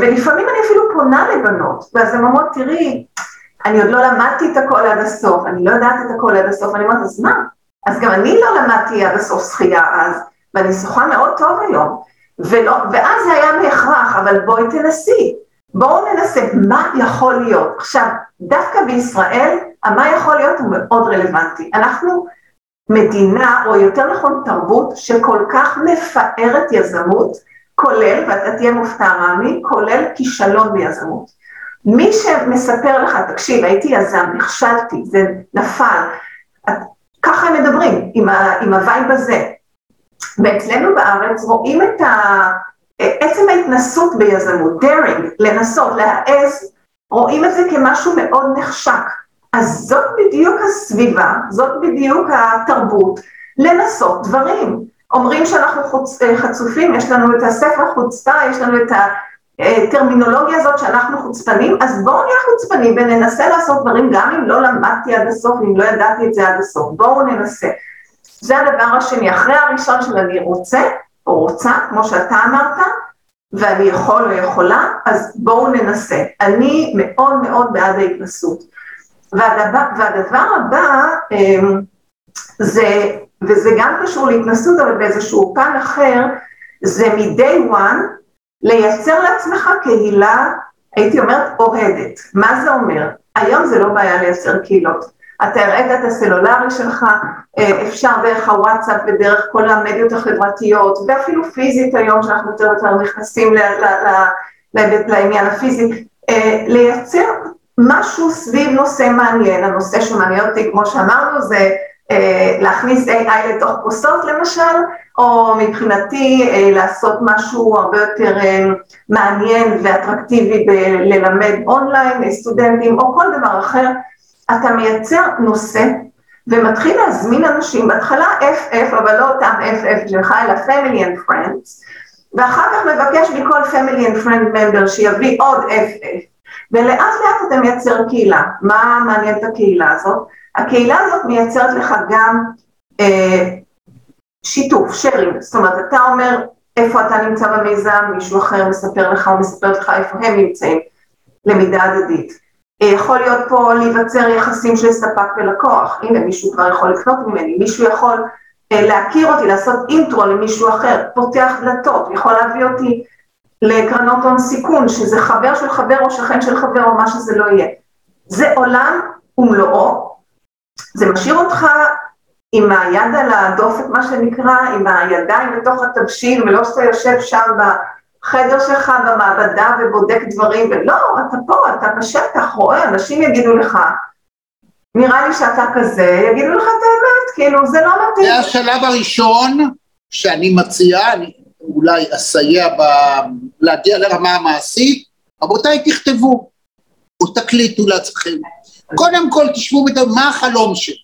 Speaker 2: ולפעמים אני אפילו פונה לבנות, ואז הן אומרות, תראי, אני עוד לא למדתי את הכל עד הסוף, אני לא יודעת את הכל עד הסוף, אני אומרת, אז מה? אז גם אני לא למדתי עד הסוף שחייה אז, ואני שוחה מאוד טוב היום. ולא, ואז זה היה בהכרח, אבל בואי תנסי. בואו ננסה מה יכול להיות. עכשיו, דווקא בישראל, המה יכול להיות הוא מאוד רלוונטי. אנחנו מדינה, או יותר נכון תרבות, שכל כך מפארת יזמות, כולל, ואתה תהיה מופתע רמי, כולל כישלון ביזמות. מי שמספר לך, תקשיב, הייתי יזם, נכשלתי, זה נפל, ככה הם מדברים, עם, ה, עם ה vibe הזה. ואצלנו בארץ רואים את ה... עצם ההתנסות ביזמות, daring, לנסות, להעז, רואים את זה כמשהו מאוד נחשק. אז זאת בדיוק הסביבה, זאת בדיוק התרבות, לנסות דברים. אומרים שאנחנו חוצ... חצופים, יש לנו את הספר חוצפה, יש לנו את. הטרמינולוגיה הזאת שאנחנו חוצפנים, אז בואו נהיה חוצפנים וננסה לעשות דברים גם אם לא למדתי עד הסוף, אם לא ידעתי את זה עד הסוף, בואו ננסה. זה הדבר השני, אחרי הראשון של אני רוצה, או רוצה, כמו שאתה אמרת, ואני יכול או יכולה, אז בואו ננסה. אני מאוד מאוד בעד ההתנסות. והדבר, והדבר הבא, אמ, זה, וזה גם קשור להתנסות, אבל באיזשהו פן אחר, זה מ-day one, לייצר לעצמך קהילה, הייתי אומרת, אוהדת. מה זה אומר? היום זה לא בעיה לייצר קהילות. אתה הראית את הסלולרי שלך, אה, אפשר דרך הוואטסאפ ודרך כל המדיות החברתיות, ואפילו פיזית היום, שאנחנו יותר ויותר נכנסים לעניין הפיזי, אה, לייצר משהו סביב נושא מעניין. הנושא שמעניין אותי, כמו שאמרנו, זה אה, להכניס AI לתוך כוסות למשל, או מבחינתי לעשות משהו הרבה יותר מעניין ואטרקטיבי בללמד אונליין לסטודנטים או כל דבר אחר, אתה מייצר נושא ומתחיל להזמין אנשים, בהתחלה FF, אבל לא אותם FF שלך, אלא Family and Friends, ואחר כך מבקש מכל Family and Friend Member שיביא עוד FF, ולאט לאט אתה מייצר קהילה. מה מעניין את הקהילה הזאת? הקהילה הזאת מייצרת לך גם אה, שיתוף, שרים, זאת אומרת, אתה אומר איפה אתה נמצא במיזם, מישהו אחר מספר לך או מספר לך איפה הם נמצאים, למידה הדדית. אה, יכול להיות פה להיווצר יחסים של ספק ולקוח, הנה מישהו כבר יכול לקנות ממני, מישהו יכול אה, להכיר אותי, לעשות אינטרו למישהו אחר, פותח דלתות, יכול להביא אותי לקרנות הון סיכון, שזה חבר של חבר או שכן של חבר או מה שזה לא יהיה. זה עולם ומלואו, זה משאיר אותך עם היד על הדופק, מה שנקרא, עם הידיים בתוך התבשיל, ולא שאתה יושב שם בחדר שלך במעבדה ובודק דברים, ולא, אתה פה, אתה בשטח, רואה, אנשים יגידו לך, נראה לי שאתה כזה, יגידו לך את האמת, כאילו, זה לא מתאים.
Speaker 1: זה השלב הראשון שאני מציע, אני אולי אסייע ב... להגיע לרמה המעשית, רבותיי, תכתבו, או תקליטו לעצמכם. קודם כל תשבו ותגידו, מה החלום שלי?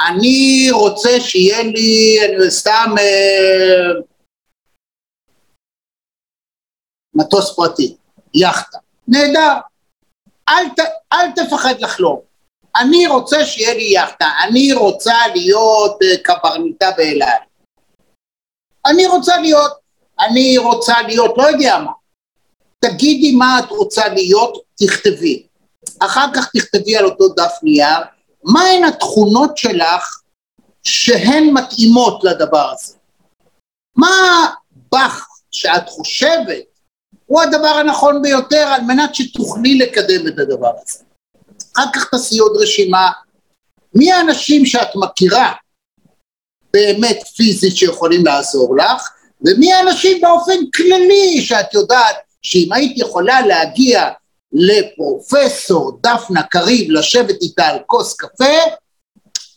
Speaker 1: אני רוצה שיהיה לי, אני סתם אה, מטוס פרטי, יאכטה, נהדר, אל, ת, אל תפחד לחלום. אני רוצה שיהיה לי יאכטה, אני רוצה להיות אה, קברניטה באלעד. אני רוצה להיות, אני רוצה להיות, לא יודע מה. תגידי מה את רוצה להיות, תכתבי. אחר כך תכתבי על אותו דף נייר, מהן התכונות שלך שהן מתאימות לדבר הזה? מה בך שאת חושבת הוא הדבר הנכון ביותר על מנת שתוכלי לקדם את הדבר הזה. אחר כך תעשי עוד רשימה, מי האנשים שאת מכירה באמת פיזית שיכולים לעזור לך, ומי האנשים באופן כללי שאת יודעת שאם היית יכולה להגיע לפרופסור דפנה קריב לשבת איתה על כוס קפה,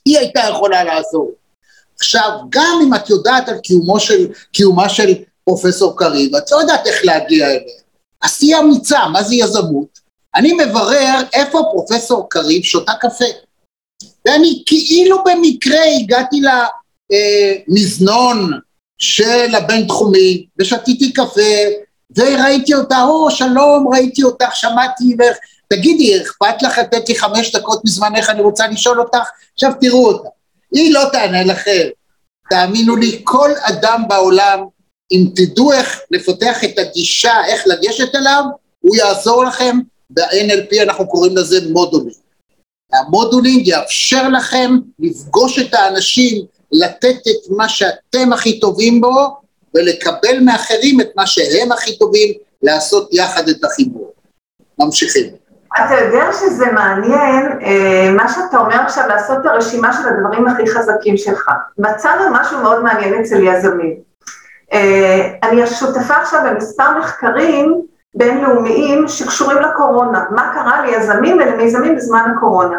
Speaker 1: היא הייתה יכולה לעזור. עכשיו, גם אם את יודעת על קיומו של, קיומה של פרופסור קריב, את לא יודעת איך להגיע אליה. אז תהיה אמיצה, מה זה יזמות? אני מברר איפה פרופסור קריב שותה קפה. ואני כאילו במקרה הגעתי במזנון של הבינתחומי, ושתיתי קפה, וראיתי אותה, או שלום, ראיתי אותך, שמעתי לך, תגידי, אכפת לך לתת לי חמש דקות מזמנך, אני רוצה לשאול אותך? עכשיו תראו אותה. היא לא תענה לכם. תאמינו לי, כל אדם בעולם, אם תדעו איך לפתח את הגישה, איך לגשת אליו, הוא יעזור לכם, ב-NLP אנחנו קוראים לזה מודולינג. המודולינג יאפשר לכם לפגוש את האנשים, לתת את מה שאתם הכי טובים בו, ולקבל מאחרים את מה שהם הכי טובים, לעשות יחד את החיבור. ממשיכים.
Speaker 2: אתה יודע שזה מעניין, אה, מה שאתה אומר עכשיו, לעשות את הרשימה של הדברים הכי חזקים שלך. מצאנו משהו מאוד מעניין אצל יזמים. אה, אני שותפה עכשיו במספר מחקרים בינלאומיים שקשורים לקורונה, מה קרה ליזמים ולמיזמים בזמן הקורונה.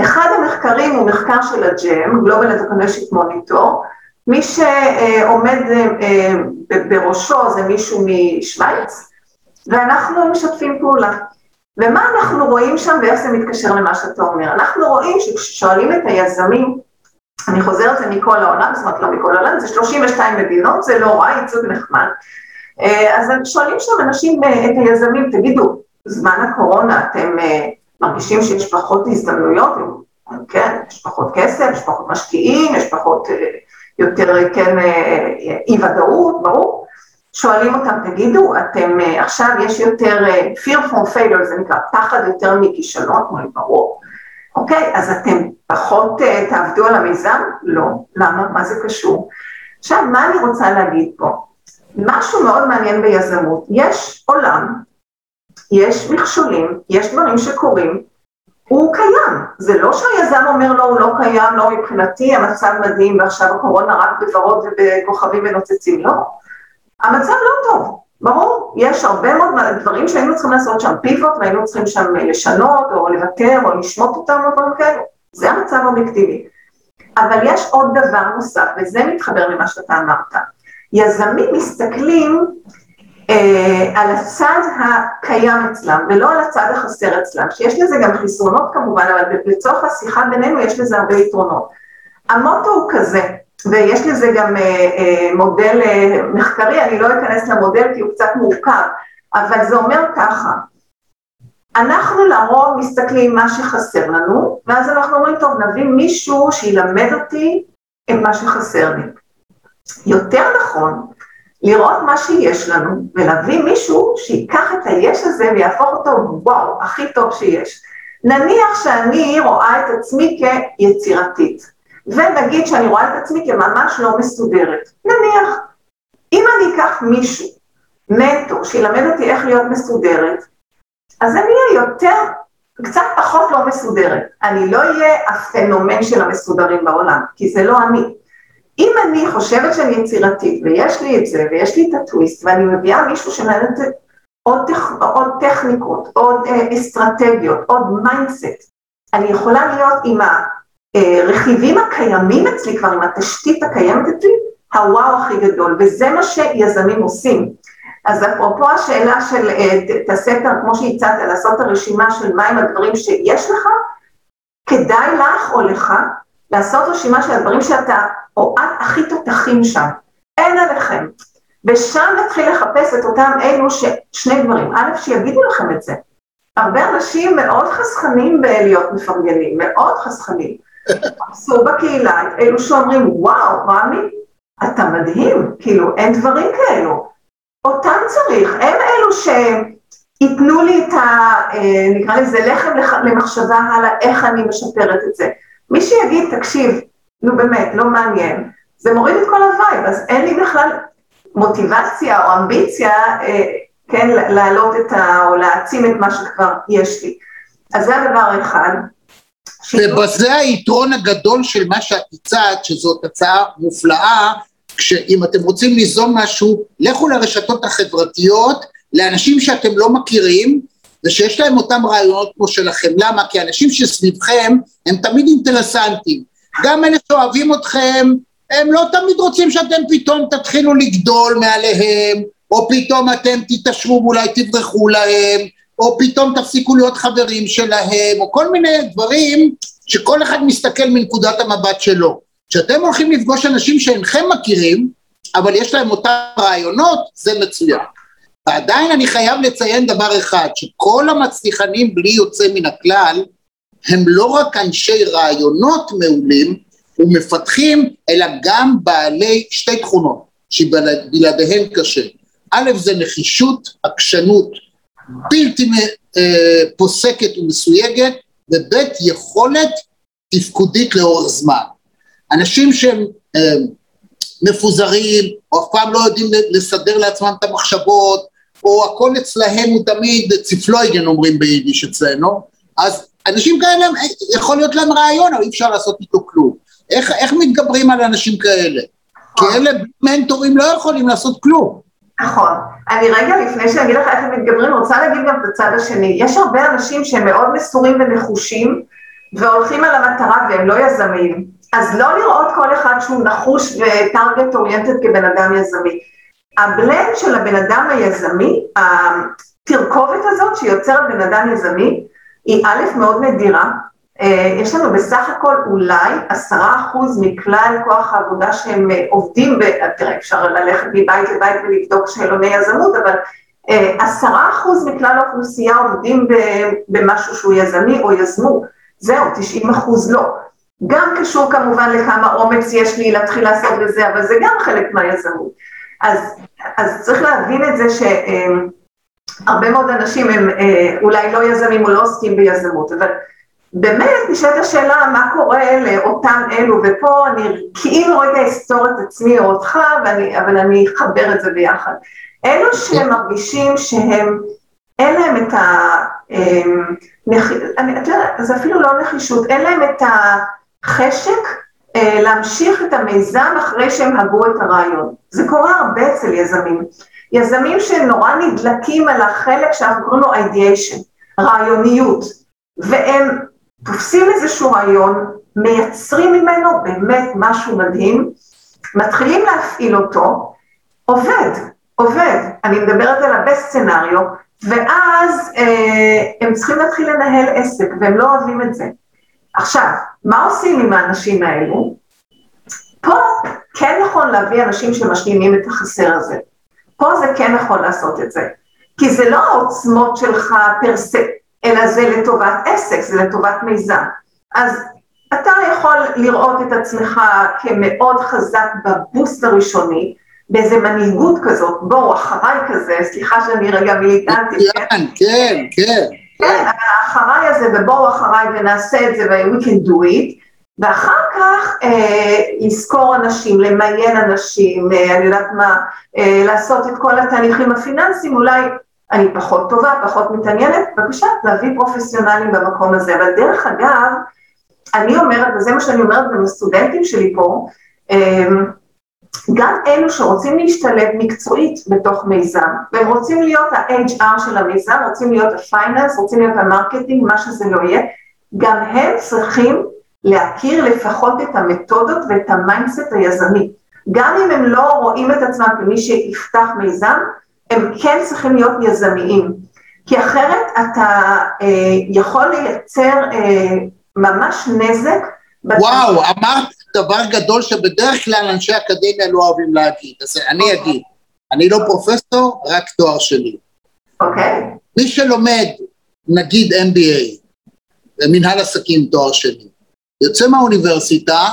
Speaker 2: אחד המחקרים הוא מחקר של הג'ם, Global Entrepreneurship Monitor, מי שעומד אה, בראשו זה מישהו משוויץ, ואנחנו משתפים פעולה. ומה אנחנו רואים שם ואיך זה מתקשר למה שאתה אומר? אנחנו רואים שכששואלים את היזמים, אני חוזרת זה מכל העולם, זאת אומרת לא מכל העולם, זה 32 מדינות, זה לא רע, ייצוג נחמד. אה, אז שואלים שם אנשים, אה, את היזמים, תגידו, זמן הקורונה אתם אה, מרגישים שיש פחות הזדמנויות? כן, יש פחות כסף, יש פחות משקיעים, יש פחות, יותר, כן, אי ודאות, ברור. שואלים אותם, תגידו, אתם, עכשיו יש יותר fear from failure, זה נקרא פחד יותר מכישלון, אומרים, ברור. אוקיי, אז אתם פחות תעבדו על המיזם? לא. למה? מה זה קשור? עכשיו, מה אני רוצה להגיד פה? משהו מאוד מעניין ביזמות, יש עולם, יש מכשולים, יש דברים שקורים, הוא קיים, זה לא שהיזם אומר לו הוא לא קיים, לא מבחינתי המצב מדהים ועכשיו הקורונה רק בוורוד ובכוכבים ונוצצים, לא, המצב לא טוב, ברור, יש הרבה מאוד דברים שהיינו צריכים לעשות שם פיבוט והיינו צריכים שם לשנות או לוותר או לשמוט אותם או דברים כאלו, זה המצב האובייקטיבי. אבל יש עוד דבר נוסף, וזה מתחבר למה שאתה אמרת. יזמים מסתכלים אה, על הצד הקיים אצלם, ולא על הצד החסר אצלם, שיש לזה גם חסרונות כמובן, אבל לצורך השיחה בינינו יש לזה הרבה יתרונות. המוטו הוא כזה, ויש לזה גם אה, אה, מודל אה, מחקרי, אני לא אכנס למודל כי הוא קצת מורכב, אבל זה אומר ככה, אנחנו לרוב מסתכלים מה שחסר לנו, ואז אנחנו אומרים, טוב, נביא מישהו שילמד אותי את מה שחסר לי. יותר נכון לראות מה שיש לנו ולהביא מישהו שיקח את היש הזה ויהפוך אותו וואו, הכי טוב שיש. נניח שאני רואה את עצמי כיצירתית, ונגיד שאני רואה את עצמי כממש לא מסודרת. נניח, אם אני אקח מישהו, מנטור, שילמד אותי איך להיות מסודרת, אז אני אהיה יותר, קצת פחות לא מסודרת. אני לא אהיה הפנומן של המסודרים בעולם, כי זה לא אני. אם אני חושבת שאני יצירתית, ויש לי את זה, ויש לי את הטוויסט, ואני מביאה מישהו שמנהל עוד, טכ... עוד טכניקות, עוד אה, אסטרטגיות, עוד mindset, אני יכולה להיות עם הרכיבים הקיימים אצלי, כבר עם התשתית הקיימת אצלי, הוואו הכי גדול, וזה מה שיזמים עושים. אז אפרופו השאלה של אה, תעשה, כמו שהצעת, לעשות את הרשימה של מהם הדברים שיש לך, כדאי לך או לך לעשות רשימה של הדברים שאתה, או את הכי תותחים שם, אין עליכם. ושם נתחיל לחפש את אותם אלו ש... שני דברים, א', שיגידו לכם את זה. הרבה אנשים מאוד חסכנים בלהיות מפרגנים, מאוד חסכנים. עשו בקהילה את אלו שאומרים, וואו, רמי, אתה מדהים, כאילו, אין דברים כאלו. אותם צריך, הם אלו שייתנו לי את ה... אה, נקרא לזה לחם למחשבה הלאה, איך אני משפרת את זה. מי שיגיד, תקשיב, נו באמת, לא מעניין, זה מוריד את כל ה vibe, אז אין לי בכלל מוטיבציה או אמביציה, אה, כן, להעלות את ה... או להעצים את מה שכבר יש לי. אז זה הדבר האחד.
Speaker 1: ובזה היתרון הגדול של מה שאת הצעת, שזאת הצעה מופלאה, כשאם אתם רוצים ליזום משהו, לכו לרשתות החברתיות, לאנשים שאתם לא מכירים, ושיש להם אותם רעיונות כמו שלכם. למה? כי האנשים שסביבכם הם תמיד אינטרסנטים. גם אלה שאוהבים אתכם, הם לא תמיד רוצים שאתם פתאום תתחילו לגדול מעליהם, או פתאום אתם תתעשרו ואולי תברחו להם, או פתאום תפסיקו להיות חברים שלהם, או כל מיני דברים שכל אחד מסתכל מנקודת המבט שלו. כשאתם הולכים לפגוש אנשים שאינכם מכירים, אבל יש להם אותם רעיונות, זה מצוין. ועדיין אני חייב לציין דבר אחד, שכל המצליחנים בלי יוצא מן הכלל, הם לא רק אנשי רעיונות מעולים ומפתחים, אלא גם בעלי שתי תכונות שבלעדיהן קשה. א' זה נחישות, עקשנות בלתי אה, פוסקת ומסויגת, וב' יכולת תפקודית לאורך זמן. אנשים שהם אה, מפוזרים, או אף פעם לא יודעים לסדר לעצמם את המחשבות, או הכל אצלהם הוא תמיד ציפלויגן אומרים ביידיש אצלנו, אז אנשים כאלה, יכול להיות להם רעיון, אבל אי אפשר לעשות איתו כלום. איך, איך מתגברים על אנשים כאלה? כי אלה מנטורים לא יכולים לעשות כלום.
Speaker 2: נכון. אני רגע, לפני שאני אגיד לך איך הם מתגברים, רוצה להגיד גם את הצד השני. יש הרבה אנשים שהם מאוד מסורים ונחושים, והולכים על המטרה והם לא יזמים. אז לא לראות כל אחד שהוא נחוש וטרגט אוריינטד כבן אדם יזמי. הבלנד של הבן אדם היזמי, התרכובת הזאת שיוצרת בן אדם יזמי, היא א', מאוד נדירה, יש לנו בסך הכל אולי עשרה אחוז מכלל כוח העבודה שהם אה, עובדים. תראה, אפשר ללכת מבית לבית ולבדוק שאלוני יזמות, אבל אה, עשרה אחוז מכלל האוכלוסייה עובדים במשהו שהוא יזמי או יזמו, זהו, תשעים אחוז לא. גם קשור כמובן לכמה אומץ יש לי להתחיל לעשות בזה, אבל זה גם חלק מהיזמות. אז, אז צריך להבין את זה שהרבה מאוד אנשים הם אולי לא יזמים או לא עוסקים ביזמות, אבל באמת נשאלת השאלה מה קורה לאותם אלו, ופה אני כאילו רגע אסתור את עצמי או אותך, ואני, אבל אני אחבר את זה ביחד. אלו שמרגישים שהם, אין להם את ה... אמ. אני, אתה יודע, זה אפילו לא נחישות, אין להם את החשק אה, להמשיך את המיזם אחרי שהם הגו את הרעיון. זה קורה הרבה אצל יזמים. יזמים שנורא נדלקים על החלק שאנחנו קוראים לו אידיאשן, רעיוניות, והם תופסים איזשהו רעיון, מייצרים ממנו באמת משהו מדהים, מתחילים להפעיל אותו, עובד, עובד, אני מדברת על הבסט סצנריו, ואז אה, הם צריכים להתחיל לנהל עסק, והם לא אוהבים את זה. עכשיו, מה עושים עם האנשים האלו? פה כן נכון להביא אנשים שמשלימים את החסר הזה. פה זה כן נכון לעשות את זה. כי זה לא העוצמות שלך פר סה, אלא זה לטובת עסק, זה לטובת מיזם. אז אתה יכול לראות את עצמך כמאוד חזק בבוסט הראשוני, באיזה מנהיגות כזאת, בואו אחריי כזה, סליחה שאני רגע מיליטנטית,
Speaker 1: כן? כן, כן, כן.
Speaker 2: כן, האחריי הזה, ובואו אחריי ונעשה את זה, ו- we can do it, ואחר כך אה, לזכור אנשים, למיין אנשים, אה, אני יודעת מה, אה, לעשות את כל התהליכים הפיננסיים, אולי אני פחות טובה, פחות מתעניינת, בבקשה, להביא פרופסיונלים במקום הזה. אבל דרך אגב, אני אומרת, וזה מה שאני אומרת גם לסטודנטים שלי פה, אמ, גם אלו שרוצים להשתלב מקצועית בתוך מיזם, והם רוצים להיות ה-HR של המיזם, רוצים להיות ה-finance, רוצים להיות ה marketing, מה שזה לא יהיה, גם הם צריכים להכיר לפחות את המתודות ואת ה mindset היזמי. גם אם הם לא רואים את עצמם כמי שיפתח מיזם, הם כן צריכים להיות יזמיים, כי אחרת אתה אה, יכול לייצר אה, ממש נזק.
Speaker 1: וואו. אמרת דבר גדול שבדרך כלל אנשי אקדמיה לא אוהבים להגיד, אז אני אוקיי. אגיד, אני לא פרופסור, רק תואר שלי.
Speaker 2: אוקיי.
Speaker 1: מי שלומד, נגיד MBA, במנהל עסקים תואר שני, יוצא מהאוניברסיטה,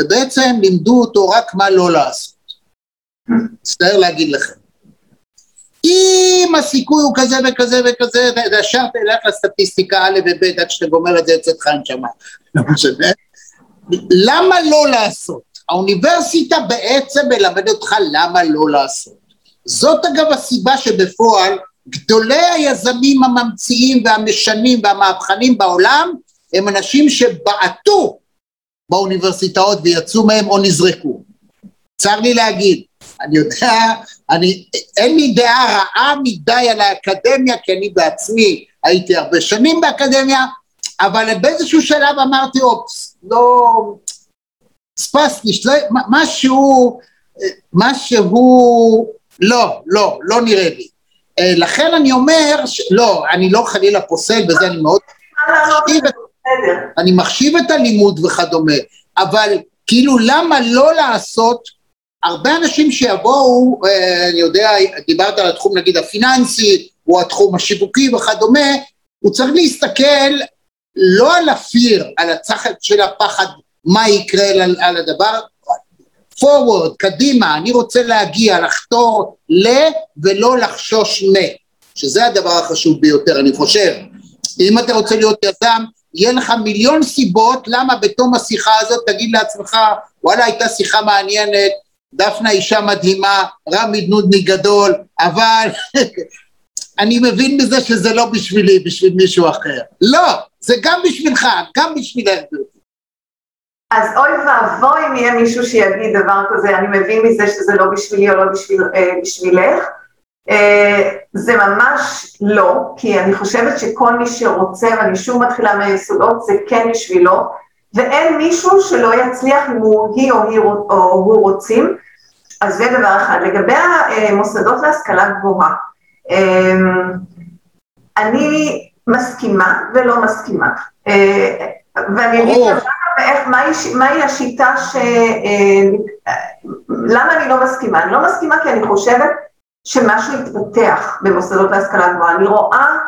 Speaker 1: ובעצם לימדו אותו רק מה לא לעשות. מצטער להגיד לכם. אם הסיכוי הוא כזה וכזה וכזה, וישר תלך לסטטיסטיקה א' וב' עד שאתה גומר את זה אצל חיים שמה, לא משנה. למה לא לעשות? האוניברסיטה בעצם מלמדת אותך למה לא לעשות. זאת אגב הסיבה שבפועל גדולי היזמים הממציאים והמשנים והמהפכנים בעולם הם אנשים שבעטו באוניברסיטאות ויצאו מהם או נזרקו. צר לי להגיד, אני יודע, אני, אין לי דעה רעה מדי על האקדמיה, כי אני בעצמי הייתי הרבה שנים באקדמיה, אבל באיזשהו שלב אמרתי, אופס, לא... ספסניש, לא, משהו, משהו, לא, לא, לא נראה לי. אה, לכן אני אומר, ש... לא, אני לא חלילה פוסל, בזה אני מאוד אני מחשיב את הלימוד וכדומה, אבל כאילו למה לא לעשות, הרבה אנשים שיבואו, אה, אני יודע, דיברת על התחום נגיד הפיננסי, או התחום השיווקי וכדומה, הוא צריך להסתכל לא על הפיר, על הצחק של הפחד, מה יקרה על, על הדבר, forward, קדימה, אני רוצה להגיע, לחתור ל ולא לחשוש מ, שזה הדבר החשוב ביותר, אני חושב. אם אתה רוצה להיות יזם, יהיה לך מיליון סיבות למה בתום השיחה הזאת תגיד לעצמך, וואלה הייתה שיחה מעניינת, דפנה אישה מדהימה, רמי דנודני גדול, אבל אני מבין בזה שזה לא בשבילי, בשביל מישהו אחר. לא, זה גם בשבילך, גם בשבילך,
Speaker 2: אז אוי ואבוי אם יהיה מישהו שיגיד דבר כזה, אני מבין מזה שזה לא בשבילי או לא בשביל, אה, בשבילך. אה, זה ממש לא, כי אני חושבת שכל מי שרוצה, ואני שוב מתחילה מהיסודות, זה כן בשבילו, ואין מישהו שלא יצליח אם הוא, היא או, היא, או הוא רוצים. אז זה דבר אחד. לגבי המוסדות להשכלה גבוהה, אה, אני מסכימה ולא מסכימה. אה, ואני אגיד לך מהי השיטה ש... אה, למה אני לא מסכימה? אני לא מסכימה כי אני חושבת שמשהו התפתח במוסדות להשכלה גבוהה. אני רואה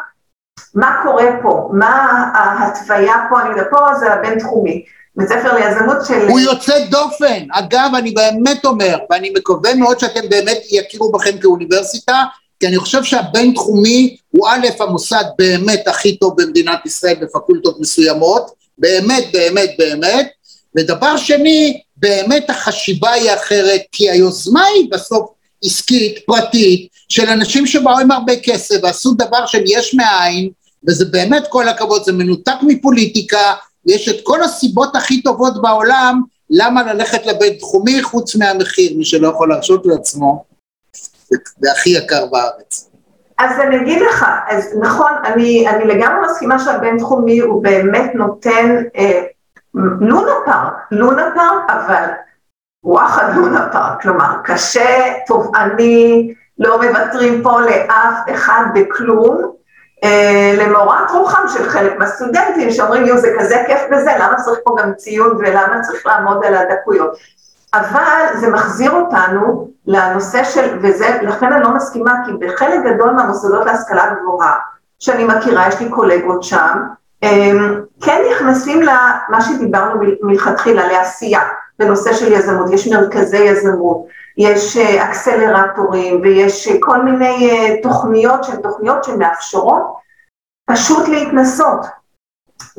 Speaker 2: מה קורה פה, מה ההתוויה פה, אני יודע, פה זה הבינתחומי. בית ספר ליזמות של...
Speaker 1: הוא יוצא דופן. אגב, אני באמת אומר, ואני מקווה מאוד שאתם באמת יכירו בכם כאוניברסיטה, כי אני חושב שהבינתחומי הוא א', המוסד באמת הכי טוב במדינת ישראל בפקולטות מסוימות, באמת, באמת, באמת, ודבר שני, באמת החשיבה היא אחרת, כי היוזמה היא בסוף עסקית, פרטית, של אנשים שבאו עם הרבה כסף ועשו דבר של יש מאין, וזה באמת כל הכבוד, זה מנותק מפוליטיקה, ויש את כל הסיבות הכי טובות בעולם למה ללכת לבית תחומי חוץ מהמחיר, מי שלא יכול להרשות לעצמו, זה הכי יקר בארץ.
Speaker 2: אז אני אגיד לך, אז נכון, אני, אני לגמרי מסכימה שהבינתחומי הוא באמת נותן אה, לונה פארק, לונה פארק, אבל וואחד לונה פארק, כלומר קשה, תובעני, לא מוותרים פה לאף אחד בכלום, למורת רוחם של חלק מהסטודנטים שאומרים, יו, זה כזה כיף בזה, למה צריך פה גם ציון ולמה צריך לעמוד על הדקויות. אבל זה מחזיר אותנו לנושא של, וזה, לכן אני לא מסכימה, כי בחלק גדול מהמוסדות להשכלה גבוהה, שאני מכירה, יש לי קולגות שם, כן נכנסים למה שדיברנו מלכתחילה, לעשייה, בנושא של יזמות, יש מרכזי יזמות, יש אה, אקסלרטורים ויש אה, כל מיני אה, תוכניות שהן תוכניות שמאפשרות פשוט להתנסות.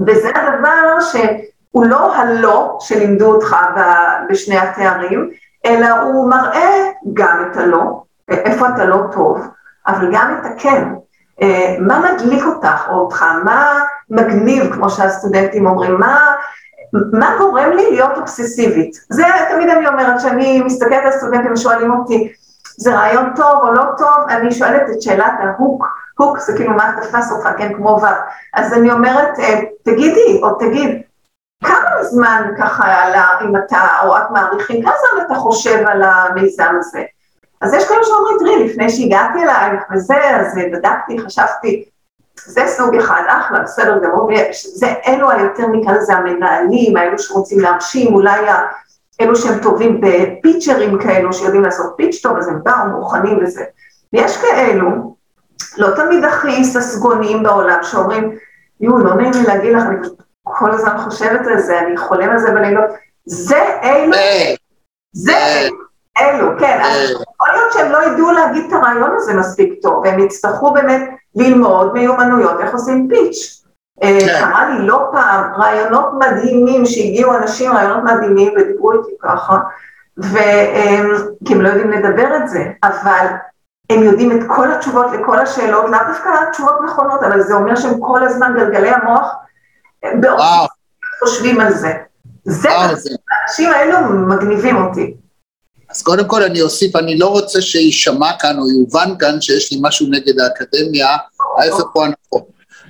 Speaker 2: וזה הדבר שהוא לא הלא שלימדו אותך בשני התארים, אלא הוא מראה גם את הלא, איפה אתה לא טוב, אבל גם את הכן. מה מדליק אותך או אותך, מה מגניב, כמו שהסטודנטים אומרים, מה, מה גורם לי להיות אובססיבית? זה תמיד אני אומרת, כשאני מסתכלת על סטודנטים ושואלים אותי, זה רעיון טוב או לא טוב, אני שואלת את שאלת ההוק, הוק זה כאילו מה תפס אותך, כן, כמו ו', אז אני אומרת, אה, תגידי, או תגיד, כמה זמן ככה, על אם אתה או את מעריכים, כמה זמן אתה חושב על המיזם הזה? אז יש כאלה שאומרים, תראי, לפני שהגעתי אלייך וזה, אז בדקתי, חשבתי, זה סוג אחד, אחלה, בסדר גמור, זה אלו היותר נקרא לזה המנהלים, האלו שרוצים להרשים, אולי אלו שהם טובים בפיצ'רים כאלו, שיודעים לעשות פיץ' טוב, אז הם באו מוכנים לזה. ויש כאלו, לא תמיד הכי ססגוניים בעולם, שאומרים, יו, לא נעים לי להגיד לך, אני כל הזמן חושבת על זה, אני חולם על זה בלילות, זה אלו, זה אלו, כן, יכול להיות שהם לא ידעו להגיד את הרעיון הזה מספיק טוב, והם יצטרכו באמת ללמוד מיומנויות, איך עושים פיץ'. אה, כן. קרה לי לא פעם רעיונות מדהימים שהגיעו אנשים, רעיונות מדהימים ודיברו איתי ככה, ו... כי הם לא יודעים לדבר את זה, אבל הם יודעים את כל התשובות לכל השאלות, לאו דווקא תשובות נכונות, אבל זה אומר שהם כל הזמן גלגלי המוח, חושבים על זה. זה, האנשים האלו מגניבים אותי.
Speaker 1: אז קודם כל אני אוסיף, אני לא רוצה שיישמע כאן או יובן כאן שיש לי משהו נגד האקדמיה, ההפך הוא הנכון.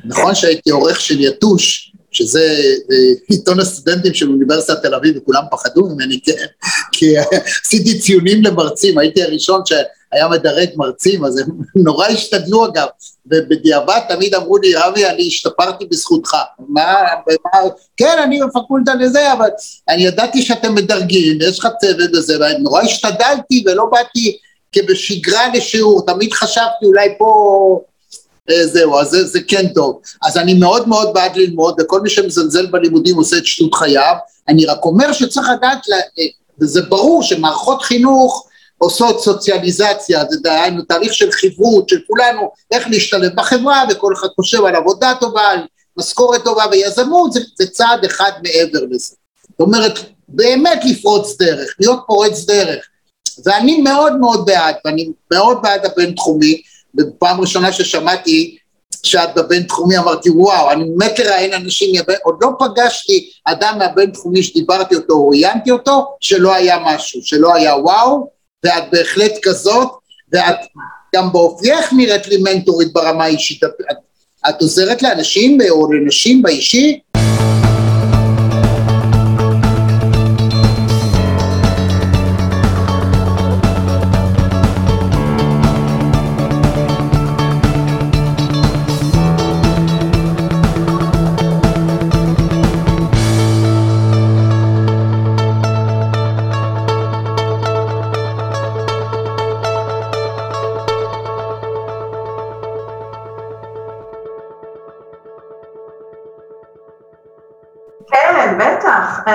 Speaker 1: נכון שהייתי עורך של יתוש, שזה אה, עיתון הסטודנטים של אוניברסיטת תל אביב, וכולם פחדו ממני, כן, כי עשיתי ציונים למרצים, הייתי הראשון ש... היה מדרג מרצים, אז הם נורא השתדלו אגב, ובדיעבד תמיד אמרו לי, רבי, אני השתפרתי בזכותך. מה, מה, כן, אני בפקולטה לזה, אבל אני ידעתי שאתם מדרגים, יש לך צוות וזה, ונורא השתדלתי ולא באתי כבשגרה לשיעור, תמיד חשבתי אולי פה... אה, זהו, אז זה, זה כן טוב. אז אני מאוד מאוד בעד ללמוד, וכל מי שמזלזל בלימודים עושה את שטות חייו. אני רק אומר שצריך לדעת, אה, וזה ברור שמערכות חינוך עושות סוציאליזציה, זה דהיינו תהליך של חברות של כולנו, איך להשתלב בחברה, וכל אחד חושב על עבודה טובה, על משכורת טובה ויזמות, זה, זה צעד אחד מעבר לזה. זאת אומרת, באמת לפרוץ דרך, להיות פורץ דרך. ואני מאוד מאוד בעד, ואני מאוד בעד הבינתחומי, בפעם ראשונה ששמעתי שאת בבינתחומי אמרתי וואו, אני מת לראיין אנשים, עוד לא פגשתי אדם מהבינתחומי שדיברתי אותו, ראיינתי אותו, שלא היה משהו, שלא היה וואו, ואת בהחלט כזאת, ואת גם באופייך נראית לי מנטורית ברמה האישית, את, את, עוזרת לאנשים או לנשים באישי?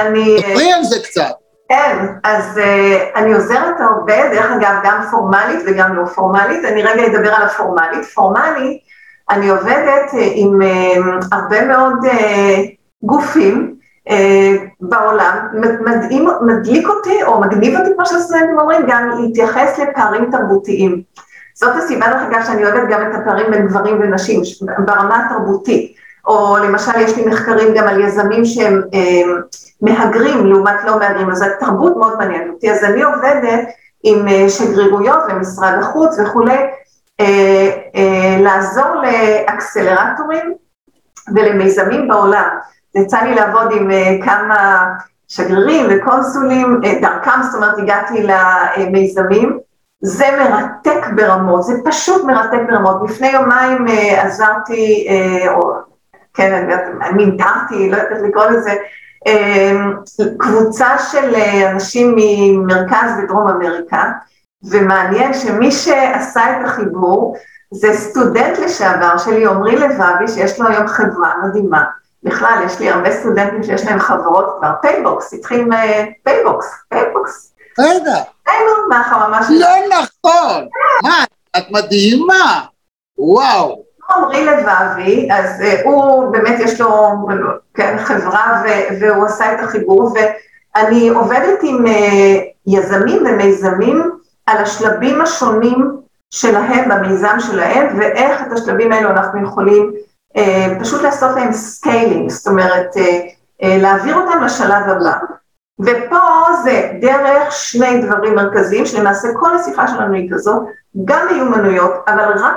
Speaker 2: אני...
Speaker 1: תפרי על זה קצת.
Speaker 2: כן, אז uh, אני עוזרת הרבה, דרך אגב, גם פורמלית וגם לא פורמלית. אני רגע אדבר על הפורמלית. פורמלית, אני עובדת uh, עם uh, הרבה מאוד uh, גופים uh, בעולם. מדהים, מדליק אותי, או מגניב אותי, כמו שהסטודנטים אומרים, גם להתייחס לפערים תרבותיים. זאת הסיבה, דרך אגב, שאני אוהבת גם את הפערים בין גברים ונשים, ברמה התרבותית. או למשל יש לי מחקרים גם על יזמים שהם אה, מהגרים לעומת לא מהגרים, אז התרבות מאוד מעניינת אותי, אז אני עובדת עם אה, שגרירויות ומשרד החוץ וכולי, אה, אה, לעזור לאקסלרטורים ולמיזמים בעולם. יצא לי לעבוד עם כמה שגרירים וקונסולים, דרכם, זאת אומרת הגעתי למיזמים, זה מרתק ברמות, זה פשוט מרתק ברמות. לפני יומיים עזרתי, או כן, אני מינטרתי, לא יודעת לקרוא לזה, קבוצה של אה, אנשים ממרכז ודרום אמריקה, ומעניין שמי שעשה את החיבור זה סטודנט לשעבר שלי, עמרי לבבי, שיש לו היום חברה מדהימה. בכלל, יש לי הרבה סטודנטים שיש להם חברות כבר, פייבוקס, התחיל עם אה, פייבוקס, פייבוקס.
Speaker 1: רגע.
Speaker 2: פייבוקס, מה ממש...
Speaker 1: לא נכון. מה, את מדהימה. וואו.
Speaker 2: עמרי לבבי, אז אה, הוא באמת יש לו כן, חברה ו, והוא עשה את החיבור, ואני עובדת עם אה, יזמים ומיזמים על השלבים השונים שלהם במיזם שלהם, ואיך את השלבים האלו אנחנו יכולים אה, פשוט לעשות להם scaling, זאת אומרת, להעביר אותם לשלב הבא. ופה זה דרך שני דברים מרכזיים, שלמעשה כל השיחה שלנו היא כזאת, גם מיומנויות, אבל רק